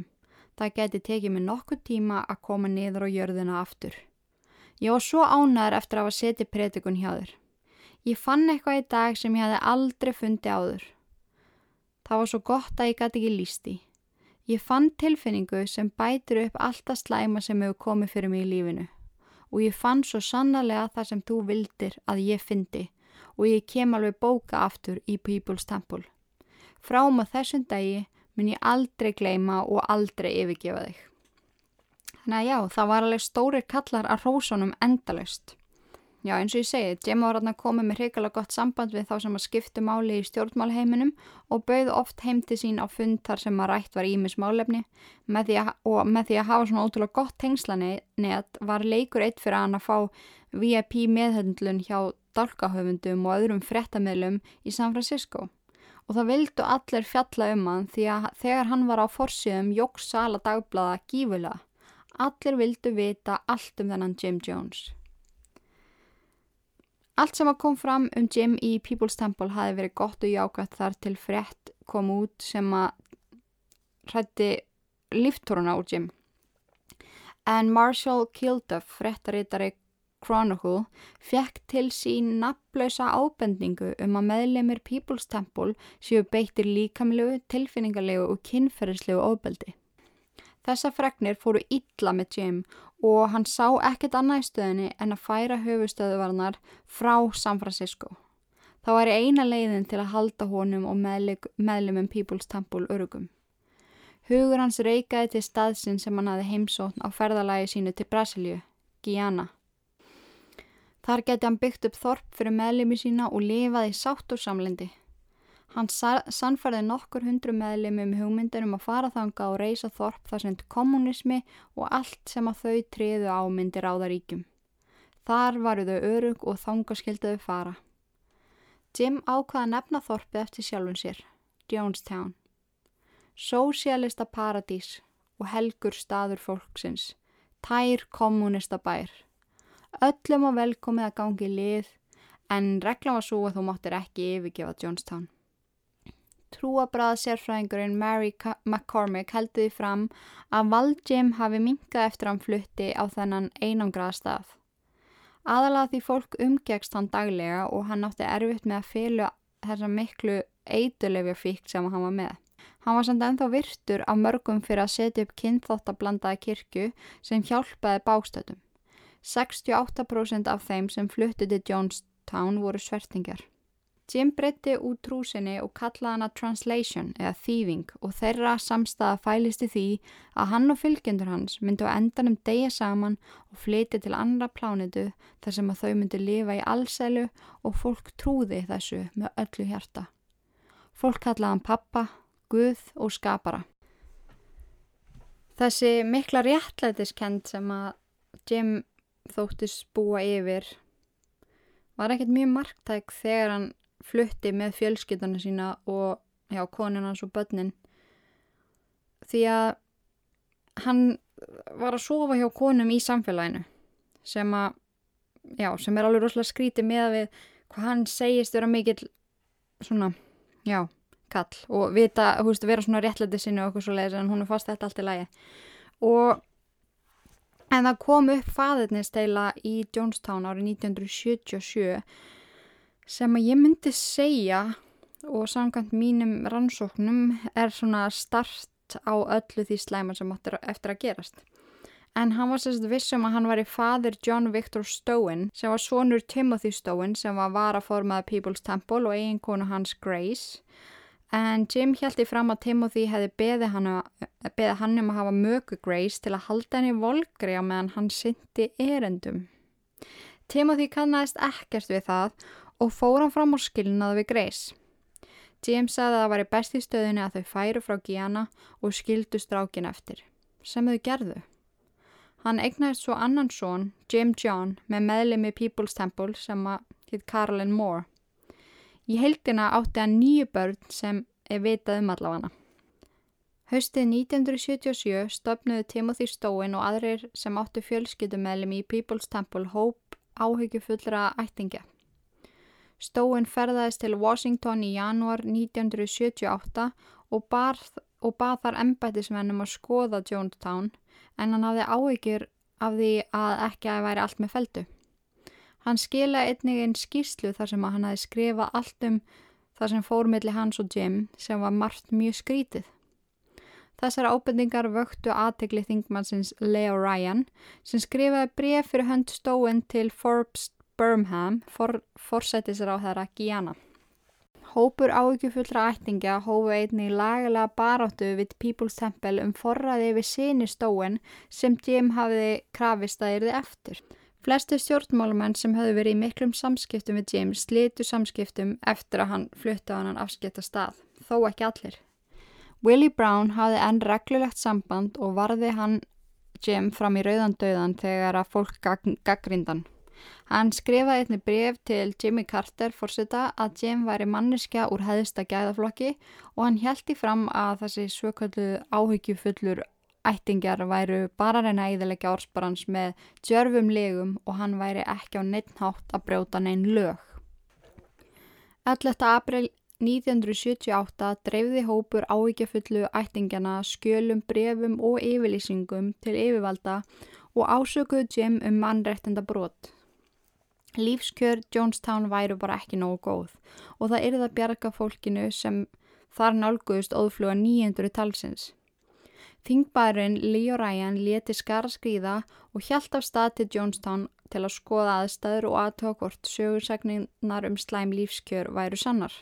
það geti tekið mig nokkur tíma að koma niður á jörðina aftur. Ég var svo ánæður eftir að hafa setið predikun hjá þér. Ég fann eitthvað í dag sem ég hefði aldrei fundið áður. Það var svo gott að ég gæti ekki lísti. Ég fann tilfinningu sem bætir upp alltaf slæma sem hefur komið fyrir mig í lífinu. Og ég fann svo sannarlega það sem þú vildir að ég fyndi og ég kem alveg bóka aftur í People's Temple. Frá maður þessum dagi mun ég aldrei gleima og aldrei yfirgefa þig. Að já, það var alveg stórir kallar að rósunum endalust. Já, eins og ég segi, Gemma var að koma með hrigalega gott samband við þá sem að skiptu máli í stjórnmálheiminum og bauð oft heimti sín á fund þar sem að rætt var ímis málefni með að, og með því að hafa svona ótrúlega gott tengslanett var leikur eitt fyrir hann að fá VIP meðhöndlun hjá dálkahöfundum og öðrum frettamilum í San Francisco og það vildu allir fjalla um hann því að þegar hann var á forsýðum jóks sala dagblada gífulega. Allir vildu vita allt um þennan Jim Jones. Allt sem að kom fram um Jim í People's Temple hafi verið gott og jákvæmt þar til frett kom út sem að hrætti líftóruna úr Jim. En Marshall Kilduff, frettaritari Chronicle fekk til sín naflausa ábendingu um að meðlemið People's Temple séu beittir líkamlegu, tilfinningarlegu og kynferðislegu óbeldi. Þessa fregnir fóru illa með Jim og hann sá ekkert annað í stöðinni en að færa höfustöðuvarnar frá San Francisco. Það var eina leiðin til að halda honum og meðlemum People's Temple örugum. Hugur hans reykaði til staðsinn sem hann hafi heimsótt á ferðalagi sínu til Brasilíu, Guyana. Þar geti hann byggt upp þorp fyrir meðlimi sína og lifaði sátt og samlendi. Hann sannfærði nokkur hundru meðlimi um hugmyndir um að fara þanga og reysa þorp þar sem kommunismi og allt sem að þau triðu ámyndir á það ríkjum. Þar varu þau örug og þangaskilduðu fara. Jim ákvaða nefna þorpið eftir sjálfun sér, Jonestown. Sósialista paradís og helgur staður fólksins, tær kommunista bær. Öllum á velkomið að gangi lið en regla var svo að þú máttir ekki yfirgefa Jonestown. Trúabrað sérfræðingurinn Mary McCormick heldur því fram að Valdjim hafi minkað eftir hann flutti á þennan einangraða stað. Aðalega því fólk umgegst hann daglega og hann átti erfitt með að fylja þessa miklu eitulefja fíkt sem hann var með. Hann var samt ennþá virtur af mörgum fyrir að setja upp kynþáttablandaða kirkju sem hjálpaði bástötum. 68% af þeim sem fluttu til Jonestown voru svertingar. Jim breytti út trúsinni og kallaði hana translation eða þýving og þeirra samstaða fælist í því að hann og fylgjendur hans myndu að endanum deyja saman og flytja til andra plánitu þar sem að þau myndu lifa í allsælu og fólk trúði þessu með öllu hjarta. Fólk kallaði hann pappa, guð og skapara. Þessi mikla réttlætiskend sem að Jim þóttis búa yfir var ekkert mjög marktæk þegar hann flutti með fjölskyldana sína og já, konuna og börnin. Því að hann var að sofa hjá konum í samfélaginu sem að já, sem er alveg rosalega skrítið með við hvað hann segist vera mikill svona, já, kall og vita, hú veist, vera svona réttlætið sinni og okkur svo leiðis en hún er fast þetta allt í lægi og En það kom upp faðirnisteila í Jonestown árið 1977 sem að ég myndi segja og samkvæmt mínum rannsóknum er svona start á öllu því slæma sem áttur eftir að gerast. En hann var sérst vissum að hann var í fadir John Victor Stowen sem var sonur Timothy Stowen sem var varaformaði People's Temple og eiginkonu hans Grace En Jim hjælti fram að Timothy hefði beðið hann, beði hann um að hafa mögu Grace til að halda henni volgri á meðan hann syndi erendum. Timothy kannast ekkert við það og fór hann fram á skilnaðu við Grace. Jim sagði að það var í besti stöðunni að þau færu frá Gianna og skildu strákin eftir, sem þau gerðu. Hann egnaðist svo annan són, Jim John, með meðlemi People's Temple sem að hitt Carolyn Moore. Í heildina átti hann nýju börn sem er vitað um allavana. Haustið 1977 stopnuðu Timothy Stowen og aðrir sem áttu fjölskyldumælum í People's Temple hóp áhyggjufullra ættingja. Stowen ferðaðist til Washington í janúar 1978 og, bað þar ennbættismennum að skoða Jonestown en hann hafði áhyggjur af því að ekki að væri allt með feldu. Hann skila einnig einn skýrslu þar sem hann hafi skrifað allt um það sem fór millir hans og Jim sem var margt mjög skrítið. Þessar ábendingar vöktu aðtegli þingmannsins Leo Ryan sem skrifaði bref fyrir hönd stóin til Forbes Birmingham for, þeirra Gíana. Hópur ávíkjufullra ættinga hófu einnig lagalega baráttu við People's Temple um forraði við síni stóin sem Jim hafiði krafist að yrði eftir. Flestu stjórnmálumenn sem höfðu verið í miklum samskiptum við Jim slitu samskiptum eftir að hann flutti á hann afskipta stað, þó ekki allir. Willie Brown hafði enn reglulegt samband og varði hann Jim fram í rauðandauðan þegar að fólk gaggrindan. Hann skrifaði einni bref til Jimmy Carter fórseta að Jim væri manneskja úr heðista gæðaflokki og hann hjælti fram að þessi svököldu áhyggjufullur ættingjar væru bara reyna íðilegja orðsparans með djörfum legum og hann væri ekki á neittnátt að brjóta neinn lög. 11. april 1978 dreifði hópur áíkjafullu ættingjana skjölum, brefum og yfirlýsingum til yfirvalda og ásökuðu Jim um mannrettenda brot. Lífskjör Jonestown væru bara ekki nógu góð og það yrði að bjarga fólkinu sem þar nálguðust óðfluga 900 talsins. Þingbærin Leo Ryan leti skara skrýða og hjælt af stað til Jonestown til að skoða aðstæður og aðtökvort sögursagninnar um slæm lífskjör væru sannar.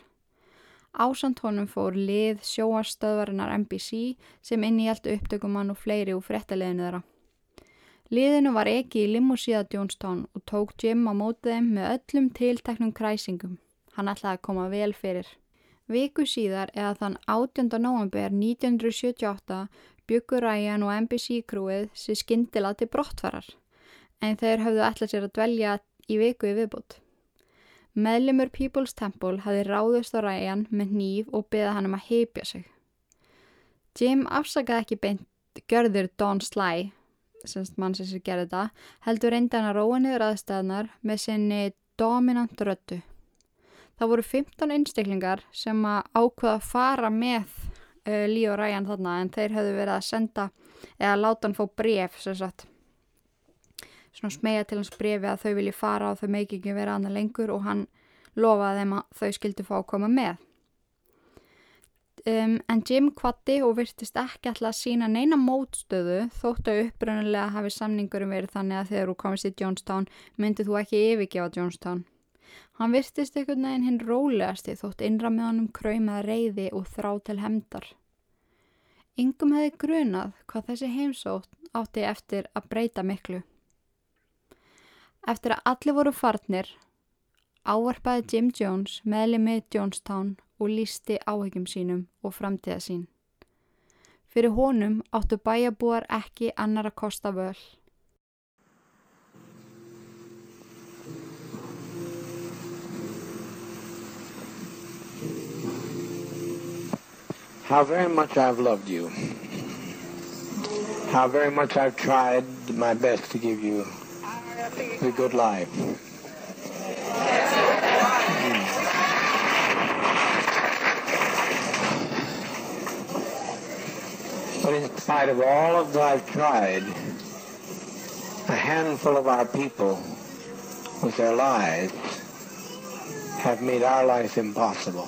Ásand honum fór lið sjóarstöðvarinnar NBC sem inn í allt upptökumann og fleiri úr frettaliðinu þeirra. Liðinu var ekki í limmusíða Jonestown og tók Jim á mótið þeim með öllum tilteknum kræsingum. Hann ætlaði að koma vel fyrir. Viku síðar eða þann 18. november 1978 byggur Ryan og NBC krúið sér skindila til brottfarar en þeir höfðu ætlað sér að dvelja í viku í viðbútt. Meðlimur People's Temple hafi ráðust á ræjan með nýf og beða hann um að heipja sig. Jim afsakaði ekki beint görður Don Sly, semst mann sem sér gerði þetta, heldur reynda hann að róa niður aðstæðnar með sinni dominant röttu. Það voru 15 einstaklingar sem að ákveða að fara með uh, Lý og Ræjan þarna en þeir höfðu verið að senda eða láta hann fá bref sem sagt svona smegja til hans brefi að þau vilji fara og þau meiki ekki vera annað lengur og hann lofaði þeim að þau skildi fá að koma með. Um, en Jim kvatti og virtist ekki alltaf að sína neina mótstöðu þóttu upprönnulega hafi samningurum verið þannig að þegar þú komist í Jonestown myndið þú ekki yfirgefa Jonestown. Hann virtist einhvern veginn hinn rólegasti þótt innra með honum kröymaða reyði og þrá til hemdar. Yngum hefði grunað hvað þessi heimsótt átti eftir að breyta miklu. Eftir að allir voru farnir áarpaði Jim Jones meðlemi Jonestown og lísti áhegjum sínum og framtíða sín. Fyrir honum áttu bæjabúar ekki annar að kosta völ. How very much I've loved you. How very much I've tried my best to give you a good life. But in spite of all of I've tried, a handful of our people with their lies have made our life impossible.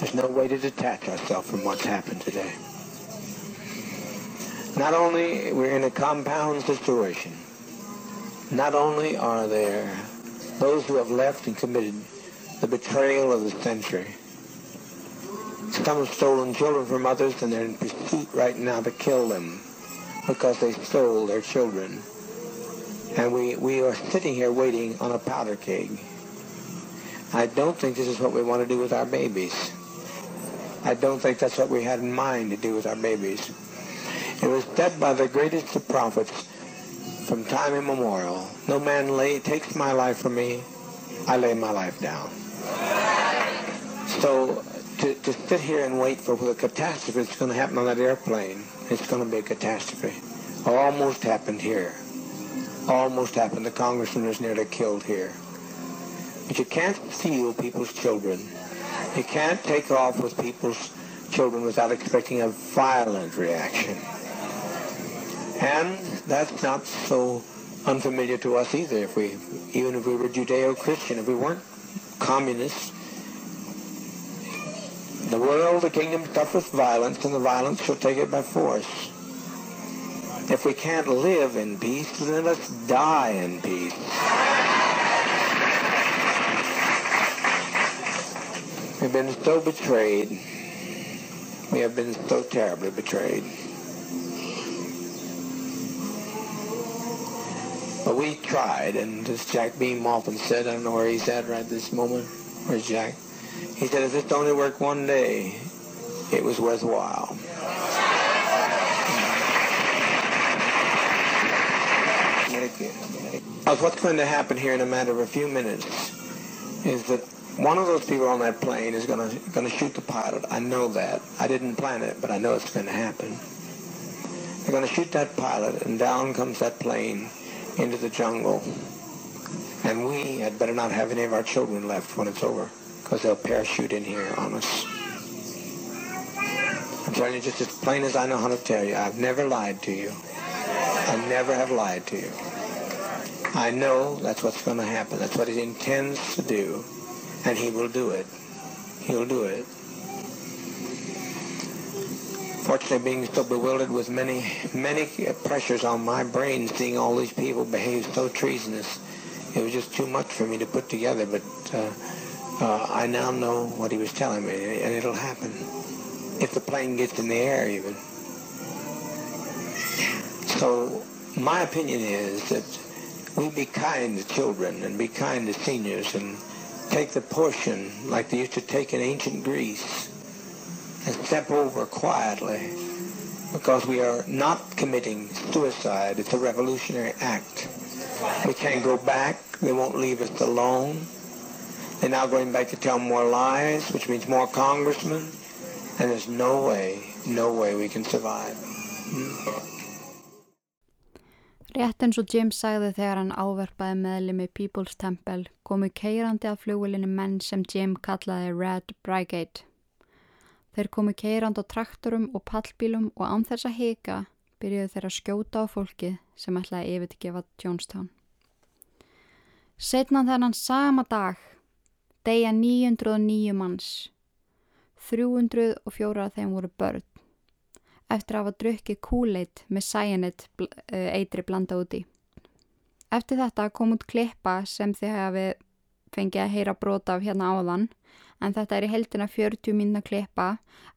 There's no way to detach ourselves from what's happened today. Not only we're in a compound situation, not only are there those who have left and committed the betrayal of the century, some have stolen children from others and they're in pursuit right now to kill them because they stole their children. And we, we are sitting here waiting on a powder keg. I don't think this is what we want to do with our babies. I don't think that's what we had in mind to do with our babies. It was said by the greatest of prophets from time immemorial, no man lay, takes my life from me, I lay my life down. So to, to sit here and wait for the catastrophe that's going to happen on that airplane, it's going to be a catastrophe. Almost happened here. Almost happened. The congressman was nearly killed here. But you can't steal people's children. You can't take off with people's children without expecting a violent reaction. And that's not so unfamiliar to us either. If we, even if we were Judeo-Christian, if we weren't communists, the world, the kingdom suffers violence, and the violence shall take it by force. If we can't live in peace, then let's die in peace. We've been so betrayed. We have been so terribly betrayed. But we tried, and as Jack Beam often said, I don't know where he's at right this moment. Where's Jack? He said, if this only worked one day, it was worthwhile. What's going to happen here in a matter of a few minutes is that one of those people on that plane is going to going to shoot the pilot. I know that. I didn't plan it, but I know it's going to happen. They're going to shoot that pilot, and down comes that plane into the jungle. And we had better not have any of our children left when it's over, because they'll parachute in here on us. I'm telling you just as plain as I know how to tell you. I've never lied to you. I never have lied to you. I know that's what's going to happen. That's what he intends to do. And he will do it. He'll do it. Fortunately, being so bewildered with many, many pressures on my brain, seeing all these people behave so treasonous, it was just too much for me to put together. But uh, uh, I now know what he was telling me, and it'll happen. If the plane gets in the air, even. So my opinion is that we be kind to children and be kind to seniors and take the portion like they used to take in ancient Greece and step over quietly because we are not committing suicide. It's a revolutionary act. We can't go back. They won't leave us alone. They're now going back to tell more lies, which means more congressmen. And there's no way, no way we can survive. Hmm. Rétt eins og James sagði þegar hann áverpaði meðli með People's Temple komu keirandi að flugulinu menn sem Jim kallaði Red Brigade. Þeir komu keirand á traktorum og pallbílum og án þess að hika byrjuðu þeir að skjóta á fólkið sem ætlaði yfirtgefa Jonestown. Setna þennan sama dag degja 909 manns. 304 af þeim voru börn eftir að hafa drukkið kúleit með sæjanit eh, eitri blanda úti. Eftir þetta kom út klippa sem þið hafi fengið að heyra brota af hérna áðan en þetta er í heldina 40 minna klippa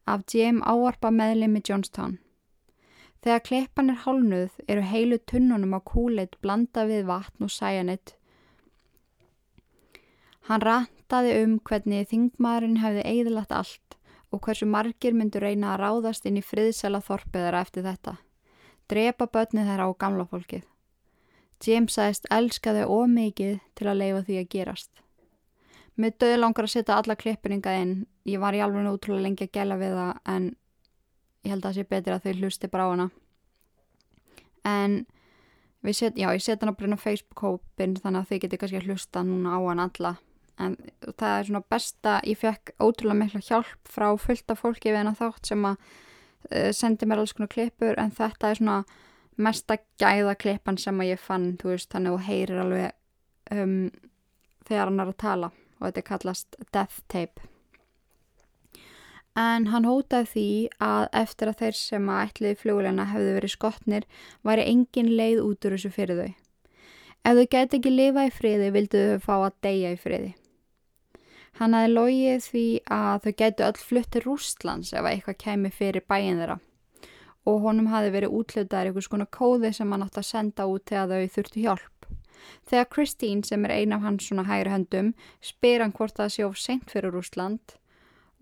af GM áarpa meðlemi Johnstown. Þegar klippan er hálnuð eru heilu tunnunum á kúleit blanda við vatn og sæjanit. Hann rantaði um hvernig þingmaðurinn hefði eigðilagt allt og hversu margir myndur reyna að ráðast inn í friðsela þorpiðara eftir þetta. Drepa börnið þeirra á gamla fólkið. James sagðist elska þau ómikið til að leifa því að gerast. Mér döði langar að setja alla klippinninga inn. Ég var í alveg útrúlega lengi að gæla við það en ég held að það sé betur að þau hlusti bara á hana. En set, já, ég setja hana bara inn á Facebook-hópin þannig að þau geti kannski að hlusta núna á hann alla en það er svona besta, ég fekk ótrúlega mikla hjálp frá fullta fólki við hennar þátt sem að uh, sendi mér alls konar klippur en þetta er svona mesta gæða klippan sem að ég fann, þú veist, þannig að þú heyrir alveg um, þegar hann er að tala og þetta er kallast death tape. En hann hótaði því að eftir að þeir sem að ætliði fljóðleina hefðu verið skotnir væri engin leið út úr þessu fyrir þau. Ef þau gæti ekki lifa í friði vildu þau fá að deyja í friði Hann hafi logið því að þau gætu öll flutt til Rústlands ef eitthvað kemi fyrir bæin þeirra og honum hafi verið útlötaðar einhvers konar kóði sem hann átt að senda út þegar þau þurftu hjálp. Þegar Christine sem er ein af hans svona hægri höndum spyr hann hvort það sé of seint fyrir Rústland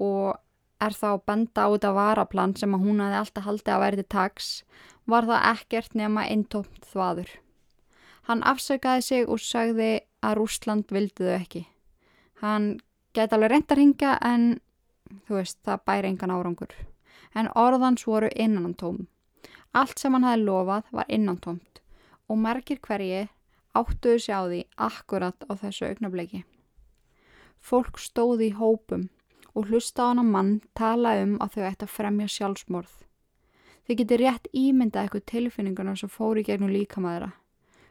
og er þá benda út af varaplan sem hún hafi alltaf haldið að verði tags var það ekkert nema eintómt þvaður. Hann afsökaði sig og sagði að Rústland vildi þau ekki. Hann Gæti alveg reynd að ringa en þú veist það bæri engan árangur. En orðans voru innantóm. Allt sem hann hafi lofað var innantómt og margir hverji áttuðu sig á því akkurat á þessu augnabliki. Fólk stóði í hópum og hlusta á hann að mann tala um að þau ætti að fremja sjálfsmorð. Þið getur rétt ímyndað eitthvað tilfinninguna sem fóri gegnum líkamæðra.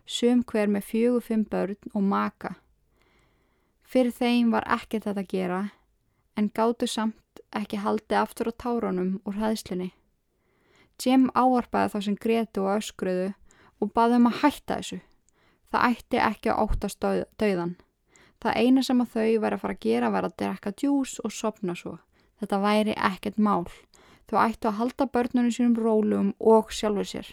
Sum hver með fjögur fimm börn og maka. Fyrir þeim var ekki þetta að gera en gáttu samt ekki haldi aftur á tárunum úr hæðslinni. Jim áarpaði þá sem gretu og öskruðu og baði um að hætta þessu. Það ætti ekki að óttast döiðan. Það eina sem að þau væri að fara að gera var að drekka djús og sopna svo. Þetta væri ekkert mál. Þau ættu að halda börnunum sínum rólum og sjálfur sér.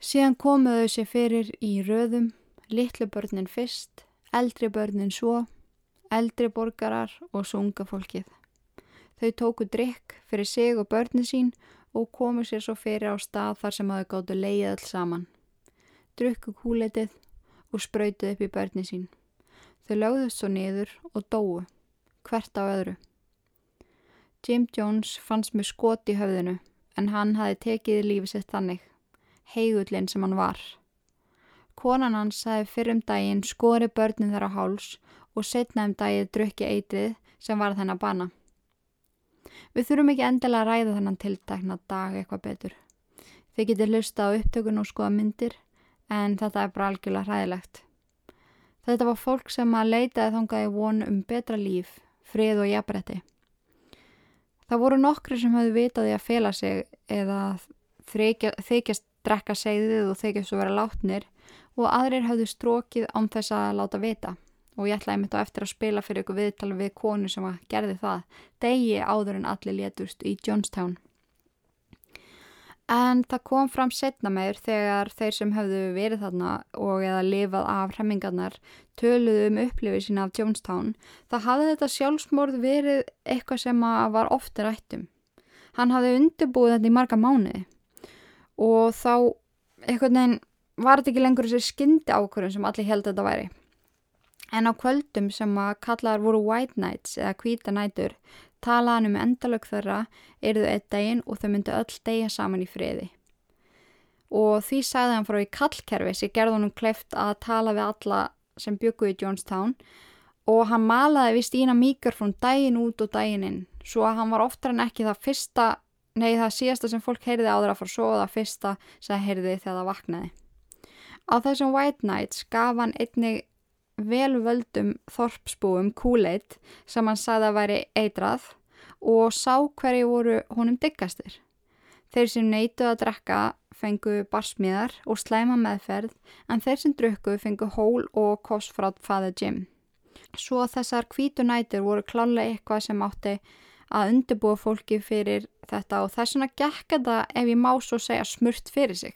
Síðan komuðu sér fyrir í röðum, litlu börnin fyrst, eldri börnin svo, eldri borgarar og sunga fólkið. Þau tóku drikk fyrir sig og börnin sín og komu sér svo fyrir á stað þar sem hafi gáttu leið all saman. Drukku kúletið og spröytið upp í börnin sín. Þau lögðust svo niður og dóu, hvert á öðru. Jim Jones fannst með skot í höfðinu en hann hafi tekið lífið sitt þannig, heigullin sem hann var. Konan hans hafi fyrrum daginn skori börnin þar á háls og setna um dagið drukki eitrið sem var þennan bana. Við þurfum ekki endilega að ræða þennan tiltakna dag eitthvað betur. Þið getur lusta á upptökun og skoða myndir en þetta er bara algjörlega hræðilegt. Þetta var fólk sem að leitaði þangaði von um betra líf, frið og jafnbretti. Það voru nokkri sem höfðu vitaði að fela sig eða þykjast drekka segðið og þykjast að vera látnir og aðrir höfðu strókið án þess að láta vita og ég ætlaði mitt á eftir að spila fyrir ykkur viðtala við konu sem að gerði það degi áður en allir létust í Jonestown. En það kom fram setna meður þegar þeir sem höfðu verið þarna og eða lifað af hremmingarnar töluðu um upplifið sína af Jonestown. Það hafði þetta sjálfsmorð verið eitthvað sem var ofta rættum. Hann hafði undirbúið þetta í marga mánuði og þá eitthvað nefn var þetta ekki lengur þessi skyndi ákvörðun sem allir held að þetta væri. En á kvöldum sem að kallaðar voru White Nights eða Hvita nætur talaðan um endalög þeirra eruðu eitt daginn og þau myndu öll degja saman í friði. Og því sagði hann frá í kallkerfi sem gerði honum kleift að tala við alla sem byggu í Jonestown og hann malaði við Stína mikrofón daginn út og daginn inn svo að hann var oftar en ekki það fyrsta, nei það síðasta sem fólk heyrði áður að fara svo og það fyrsta sem heyrði þegar það vaknaði. Á þessum White Nights gaf hann einnig velvöldum þorpsbúum kúleit sem hann sagði að væri eitrað og sá hverju voru honum diggastir. Þeir sem neytu að drekka fengu barsmiðar og slæma meðferð en þeir sem drukku fengu hól og frá Father Jim. Svo þessar kvítu nætur voru klálega eitthvað sem átti að undirbúa fólki fyrir þetta og þess vegna gekk þetta ef ég má svo segja smurt fyrir sig.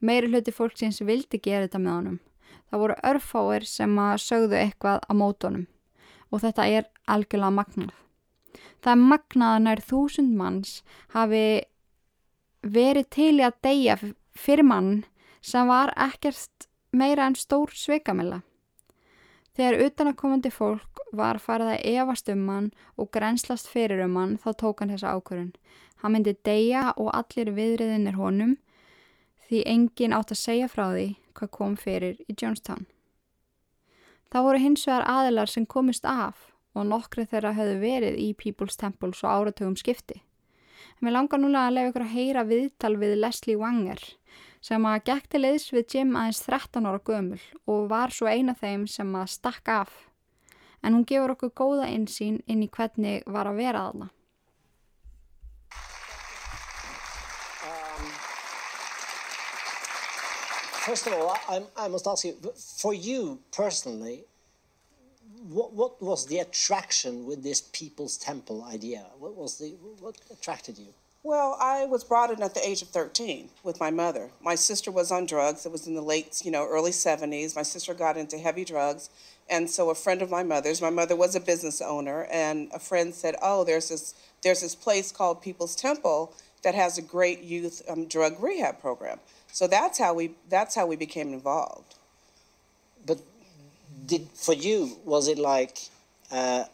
Meiri hluti fólksins vildi gera þetta með honum það voru örfáir sem að sögðu eitthvað á mótonum og þetta er algjörlega magnað. Það er magnað að nær þúsund manns hafi verið til í að deyja fyrir mann sem var ekkert meira en stór sveikamilla. Þegar utanakomandi fólk var farið að evast um hann og grenslast fyrir um hann þá tók hann þessa ákvörun. Hann myndi deyja og allir viðriðinir honum því engin átt að segja frá því hvað kom fyrir í Jonestown. Það voru hins vegar aðilar sem komist af og nokkri þeirra höfðu verið í People's Temple svo áratugum skipti. En mér langar núlega að lefa ykkur að heyra viðtal við Leslie Wanger sem að gekti leiðs við Jim aðeins 13 ára gömul og var svo eina þeim sem að stakka af. En hún gefur okkur góða einsýn inn í hvernig var að vera þarna. First of all, I, I, must ask you, for you personally, what, what, was the attraction with this People's Temple idea? What was the what attracted you? Well, I was brought in at the age of 13 with my mother. My sister was on drugs. It was in the late, you know, early 70s. My sister got into heavy drugs. And so a friend of my mother's, my mother was a business owner, and a friend said, "Oh, there's this there's this place called People's Temple that has a great youth um, drug rehab program." So that's how we that's how we became involved. But did for you was it like uh,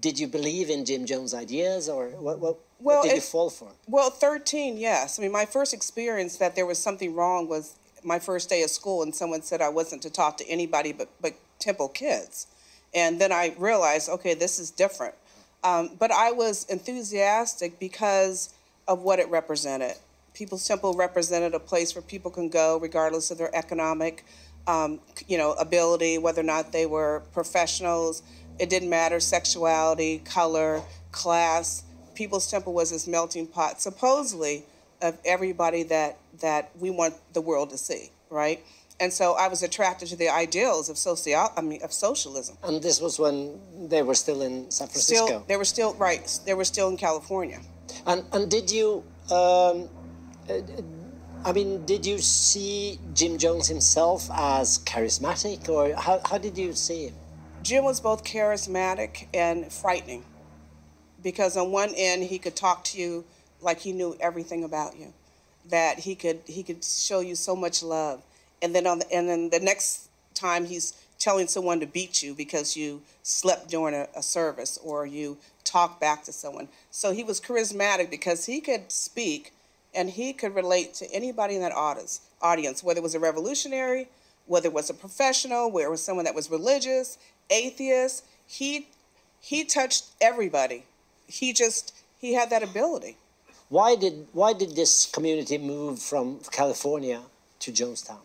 did you believe in Jim Jones' ideas or what? What, well, what did it, you fall for? Well, thirteen, yes. I mean, my first experience that there was something wrong was my first day of school, and someone said I wasn't to talk to anybody but but Temple kids, and then I realized, okay, this is different. Um, but I was enthusiastic because of what it represented People's Temple represented a place where people can go regardless of their economic, um, you know, ability, whether or not they were professionals. It didn't matter sexuality, color, class. People's Temple was this melting pot, supposedly, of everybody that that we want the world to see, right? And so I was attracted to the ideals of social, I mean, of socialism. And this was when they were still in San Francisco. Still, they were still right. They were still in California. And and did you? Um, I mean, did you see Jim Jones himself as charismatic, or how, how did you see him? Jim was both charismatic and frightening because on one end he could talk to you like he knew everything about you that he could he could show you so much love and then on the, and then the next time he's telling someone to beat you because you slept during a, a service or you talk back to someone so he was charismatic because he could speak and he could relate to anybody in that audience audience whether it was a revolutionary whether it was a professional whether it was someone that was religious atheist he he touched everybody he just he had that ability Why did why did this community move from California to Jonestown?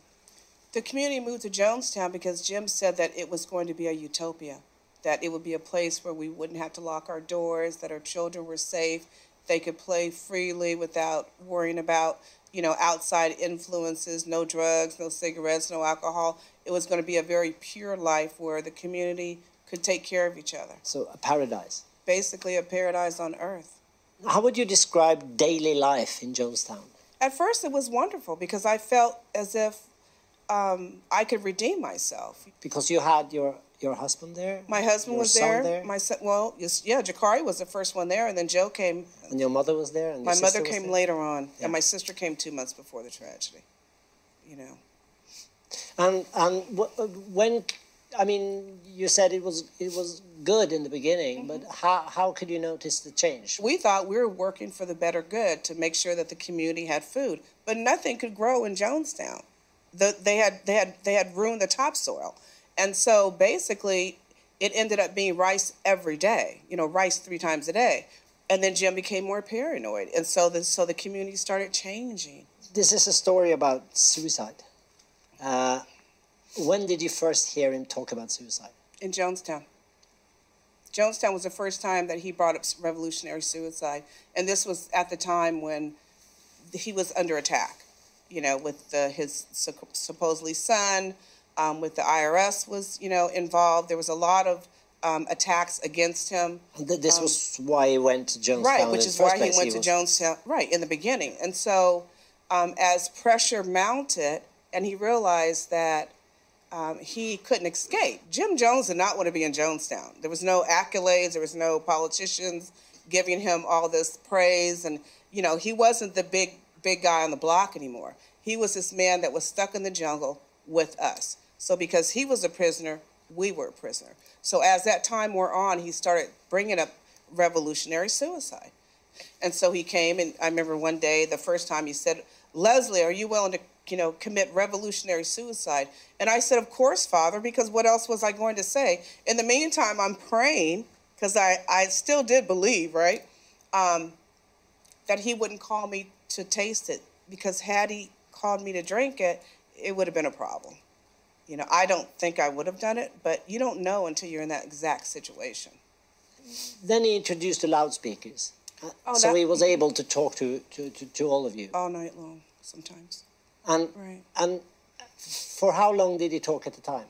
The community moved to Jonestown because Jim said that it was going to be a utopia, that it would be a place where we wouldn't have to lock our doors, that our children were safe, they could play freely without worrying about, you know, outside influences, no drugs, no cigarettes, no alcohol. It was going to be a very pure life where the community could take care of each other. So a paradise. Basically a paradise on earth. How would you describe daily life in Jonestown? At first, it was wonderful because I felt as if um, I could redeem myself. Because you had your your husband there. My husband your was son there. My son, well, yes, yeah, Jakari was the first one there, and then Joe came. and your mother was there. And My mother came there? later on, Yeah. and my sister came two months before the tragedy. You know, And and uh, when, I mean, you said it was it was good in the beginning, but how how could you notice the change? we thought we were working for the better good to make sure that the community had food, but nothing could grow in Jonestown. The, they had they had they had ruined the topsoil, and so basically, it ended up being rice every day. You know, rice three times a day, and then Jim became more paranoid, and so the so the community started changing. This is a story about suicide. Uh, when did you first hear him talk about suicide? in Jonestown. Jonestown was the first time that he brought up revolutionary suicide, and this was at the time when he was under attack. You know, with the, his supposedly son, um, with the IRS was you know involved. There was a lot of um, attacks against him. Th- this was why he went to Jonestown. Right, which is why he went to was- Jonestown, right, in the beginning. And so, um, as pressure mounted, and he realized that um, he couldn't escape, Jim Jones did not want to be in Jonestown. There was no accolades, there was no politicians giving him all this praise. And, you know, he wasn't the big, big guy on the block anymore. He was this man that was stuck in the jungle with us. So, because he was a prisoner, we were a prisoner. So, as that time wore on, he started bringing up revolutionary suicide. And so he came, and I remember one day, the first time he said, Leslie, are you willing to, you know, commit revolutionary suicide? And I said, Of course, Father, because what else was I going to say? In the meantime, I'm praying, because I, I still did believe, right, um, that he wouldn't call me to taste it, because had he called me to drink it, it would have been a problem. You know, I don't think I would have done it, but you don't know until you're in that exact situation. Then he introduced the loudspeakers. Uh, Oh, so that- he was able to talk to, to, to, to all of you. All night long, sometimes. And, Right. and for how long did he talk at the time?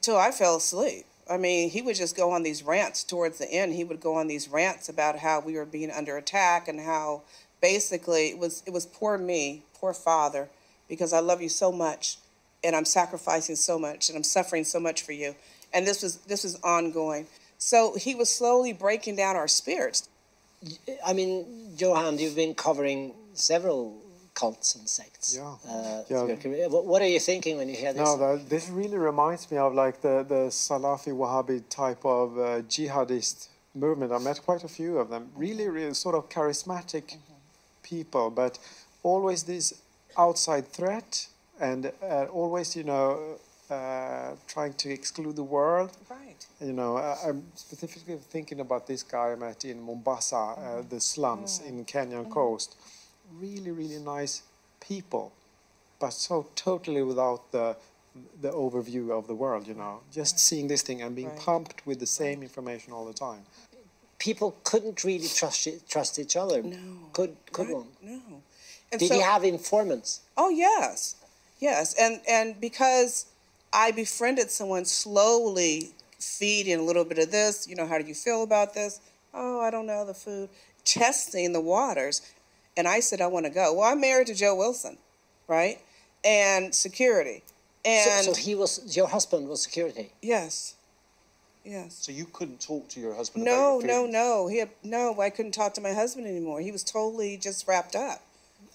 till I fell asleep. I mean, he would just go on these rants towards the end. He would go on these rants about how we were being under attack and how basically it was it was poor me, poor father, because I love you so much and I'm sacrificing so much and I'm suffering so much for you. And this was this was ongoing. So he was slowly breaking down our spirits. I mean, Johan, you've been covering several cults and sects. Yeah. Uh, Yeah. your. What, what are you thinking when you hear this? No, that, this really reminds me of like the, the Salafi Wahhabi type of uh, jihadist movement. I met quite a few of them. Really, really sort of charismatic people, but always this outside threat and uh, always, you know, uh, trying to exclude the world. Right. You know, I, I'm specifically thinking about this guy I met in Mombasa, uh, the slums in Kenyan coast, really, really nice people, but so totally without the the overview of the world. You know, just seeing this thing and being Right. pumped with the same information all the time. People couldn't really trust e- trust each other. No. Could could one? No. And Did so, you have informants? Oh yes, yes, and and because I befriended someone slowly, feeding a little bit of this. You know, how do you feel about this? Oh, I don't know the food. Testing the waters, and I said I want to go. Well, I'm married to Joe Wilson, right? And security, and so he was your husband was security. yes, yes. So you couldn't talk to your husband No, about your no, no. He had, no. I couldn't talk to my husband anymore. He was totally just wrapped up.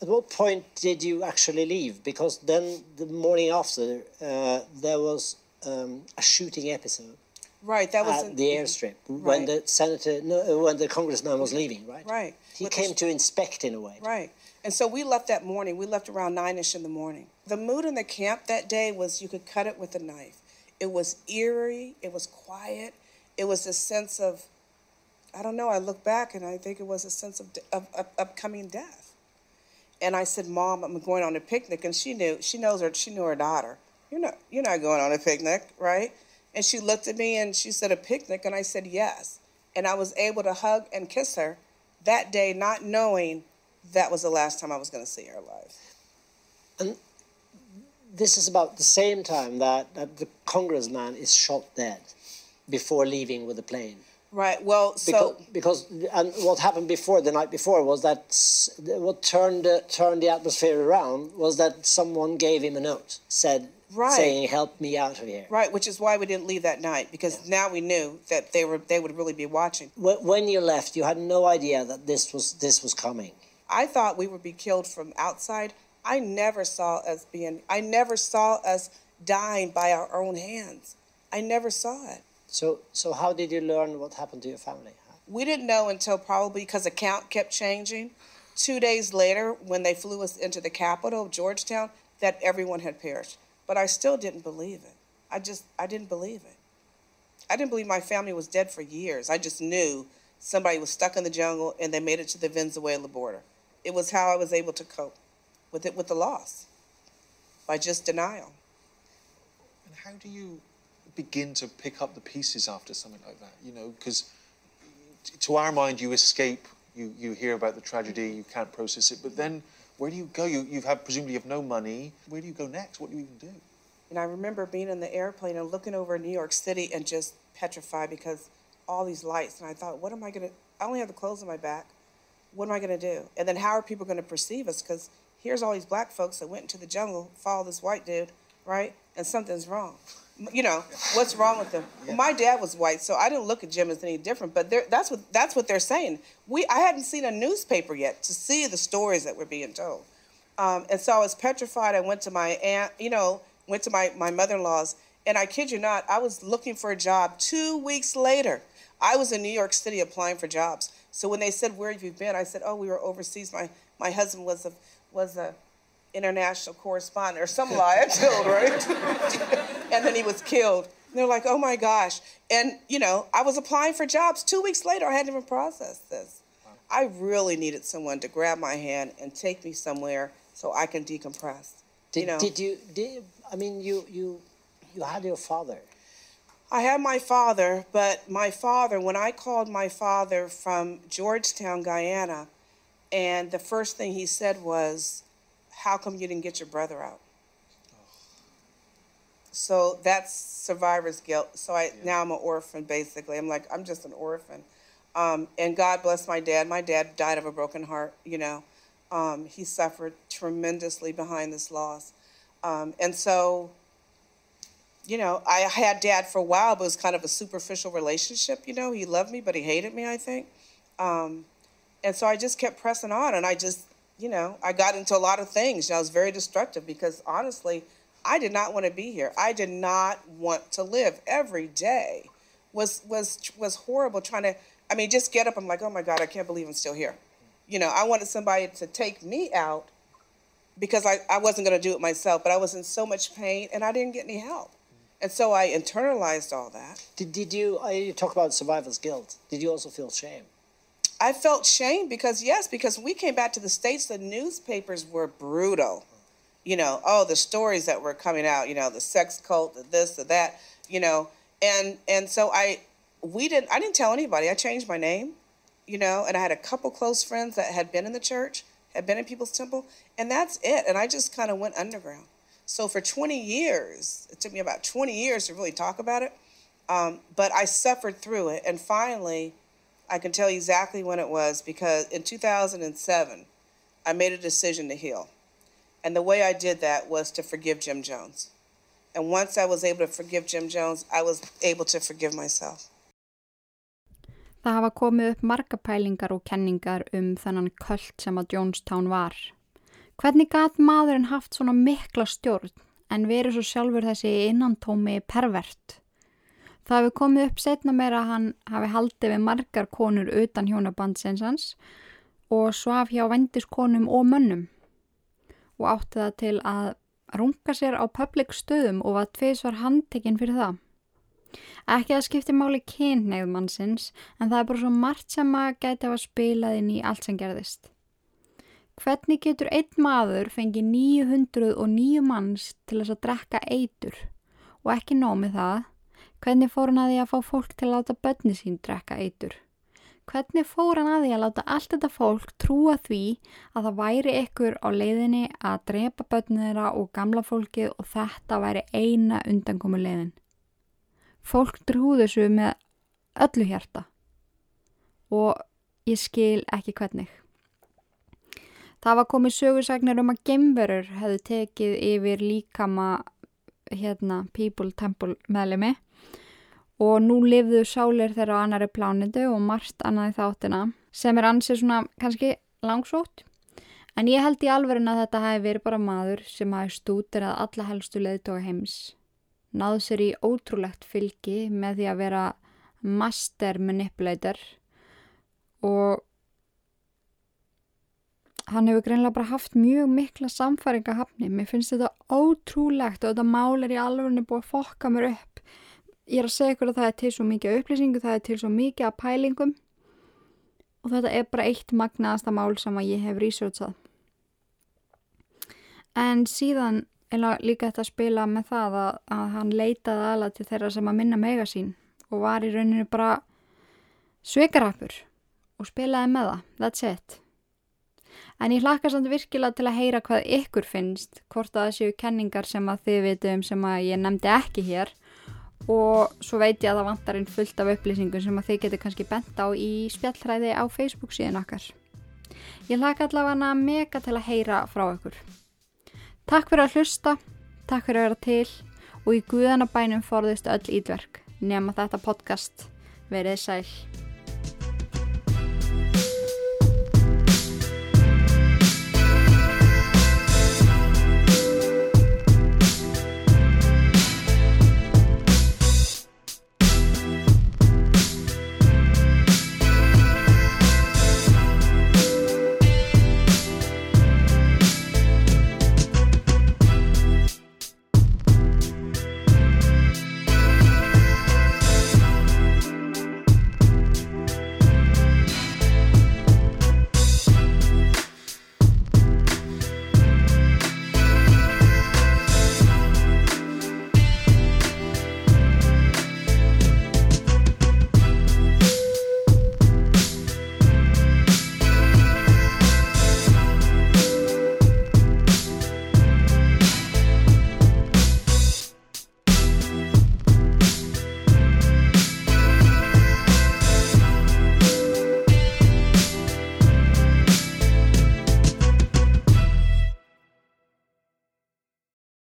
At what point did you actually leave? Because then the morning after, uh, there was um, a shooting episode Right. That was at the airstrip when the senator, no, uh, when the congressman was leaving, right? Right. He With the came to inspect in a way. Right. And so we left that morning. We left around nine ish in the morning. The mood in the camp that day was you could cut it with a knife. It was eerie. It was quiet. It was a sense of, I don't know. I look back and I think it was a sense of, of, of upcoming death. And I said, "Mom, I'm going on a picnic," and she knew. She knows her. She knew her daughter. You're not. You're not going on a picnic, right? And she looked at me and she said, "A picnic," and I said, "Yes." And I was able to hug and kiss her that day, not knowing that was the last time I was going to see her alive. And this is about the same time that, that the congressman is shot dead before leaving with the plane. Right. Well, Because, so because and what happened before the night before was that what turned the, turned the atmosphere around was that someone gave him a note, said Right. saying "Help me out of here." right, which is why we didn't leave that night because now we knew that they were they would really be watching. When you left, you had no idea that this was this was coming. I thought we would be killed from outside. I never saw us being. I never saw us dying by our own hands. I never saw it. So so how did you learn what happened to your family? We didn't know until probably because the count kept changing. Two days later, when they flew us into the capital, Georgetown, that everyone had perished. But I still didn't believe it. I just, I didn't believe it. I didn't believe my family was dead for years. I just knew somebody was stuck in the jungle and they made it to the Venezuela border. It was how I was able to cope with it, with the loss, by just denial. And how do you begin to pick up the pieces after something like that? You know, because to our mind, you escape, you, you hear about the tragedy, you can't process it, but then where do you go? You, you've had, presumably, you have no money. Where do you go next? What do you even do? And I remember being in the airplane and looking over New York City and just petrified because all these lights. And I thought, what am I going to? I only have the clothes on my back. What am I going to do? And then how are people going to perceive us? Because here's all these black folks that went into the jungle, followed this white dude, right? And something's wrong. You know, what's wrong with them? Well, my dad was white, so I didn't look at Jim as any different. But that's what that's what they're saying. We I hadn't seen a newspaper yet to see the stories that were being told. Um, and so I was petrified. I went to my aunt, you know, went to my, my mother in law's. And I kid you not, I was looking for a job two weeks later. I was in New York City applying for jobs. So when they said, Where have you been? I said, Oh, we were overseas. My, my husband was a, was a international correspondent or some lie I told, right? and then he was killed. And they're like, Oh my gosh. And, you know, I was applying for jobs. Two weeks later, I hadn't even processed this. I really needed someone to grab my hand and take me somewhere so I can decompress. Did you know, did you did I mean you you you had your father. I had my father, but my father, when I called my father from Georgetown, Guyana, and the first thing he said was, How come you didn't get your brother out? So that's survivor's guilt. So I now I'm an orphan basically. I'm like I'm just an orphan. Um, and God bless my dad. My dad died of a broken heart. You know, um, he suffered tremendously behind this loss, um, and so you know, I had dad for a while, but it was kind of a superficial relationship. You know, he loved me, but he hated me, I think. Um, and so I just kept pressing on, and I just, you know, I got into a lot of things. I was very destructive because honestly, I did not want to be here. I did not want to live. Every day was was was horrible. Trying to, I mean, just get up. I'm like, oh my god, I can't believe I'm still here. You know, I wanted somebody to take me out because I, I wasn't going to do it myself, but I was in so much pain and I didn't get any help. And so I internalized all that. Did did you you talk about survivor's guilt? Did you also feel shame? I felt shame because yes, because we came back to the states, the newspapers were brutal. You know, oh, the stories that were coming out. You know, the sex cult, the this, the that. You know, and and so I, we didn't. I didn't tell anybody. I changed my name. You know, and I had a couple close friends that had been in the church, had been in People's Temple, and that's it. And I just kind of went underground. So for 20 years, it took me about 20 years to really talk about it. Um, but I suffered through it, and finally I can tell you exactly when it was because in 2007, I made a decision to heal. And the way I did that was to forgive Jim Jones. And once I was able to forgive Jim Jones, I was able to forgive myself. Það hafa komið upp marga pælingar og kenningar um þennan köld sem að Jonestown var. Hvernig gat maðurinn haft svona mikla stjórn en verið svo sjálfur þessi innantómi pervert? Það hefur komið upp setna meira að hann hafi haldið við margar konur utan hjónabandsins hans og svaf hjá vendiskonum og mönnum og átti það til að runga sér á public stöðum og var tviðsvar handtekinn fyrir það. Ekki að skipti máli kynneið mannsins en það er bara svo margt sem að gæti að spilað inn í allt sem gerðist. Hvernig getur einn maður fengið 909 manns til þess að drekka eitur og ekki nómið það Hvernig fór hann að því að fá fólk til að láta börni sín drekka eitur? Hvernig fór hann að því að láta allt þetta fólk trúa því að það væri ykkur á leiðinni að drepa börnið þeirra og gamla fólkið og þetta væri eina undankomu leiðin? Fólk trúðu þessu með öllu hjarta og ég skil ekki hvernig. Það var komið sögursagnir um að gemverur hefðu tekið yfir líkama hérna People Temple meðlemi og nú lifðu sálir þeirra á annari plánindu og margt annaði þáttina sem er ansið svona kannski langsótt. En ég held í alverðin að þetta hafi verið bara maður sem hafi stútir að alla helstu leðtoga heims. Náðu sér í ótrúlegt fylgi með því að vera master manipulator. Og hann hefur greinlega bara haft mjög mikla samfæringahafni mér finnst þetta ótrúlegt og þetta mál er í alverðinu búið að fokka mér upp ég er að segja ykkur að það er til svo mikið upplýsingu, það er til svo mikið að pælingum og þetta er bara eitt magnaðasta mál sem að ég hef researchað. En síðan er líka þetta að spila með það að, að hann leitaði alveg til þeirra sem að minna mega sín og var í rauninu bara sveikarapur og spilaði með það, that's it. En ég hlakka samt virkilega til að heyra hvað ykkur finnst, hvort að það séu kenningar sem að þið vitum sem að ég nefndi ekki hér og svo veit ég að það vantar einn fullt af upplýsingum sem að þið getur kannski bent á í spjallræði á Facebook síðan okkar. Ég laka allavega mega til að heyra frá okkur. Takk fyrir að hlusta, takk fyrir að vera til og í guðanabænum forðist öll ídverk nema þetta podcast verið sæl.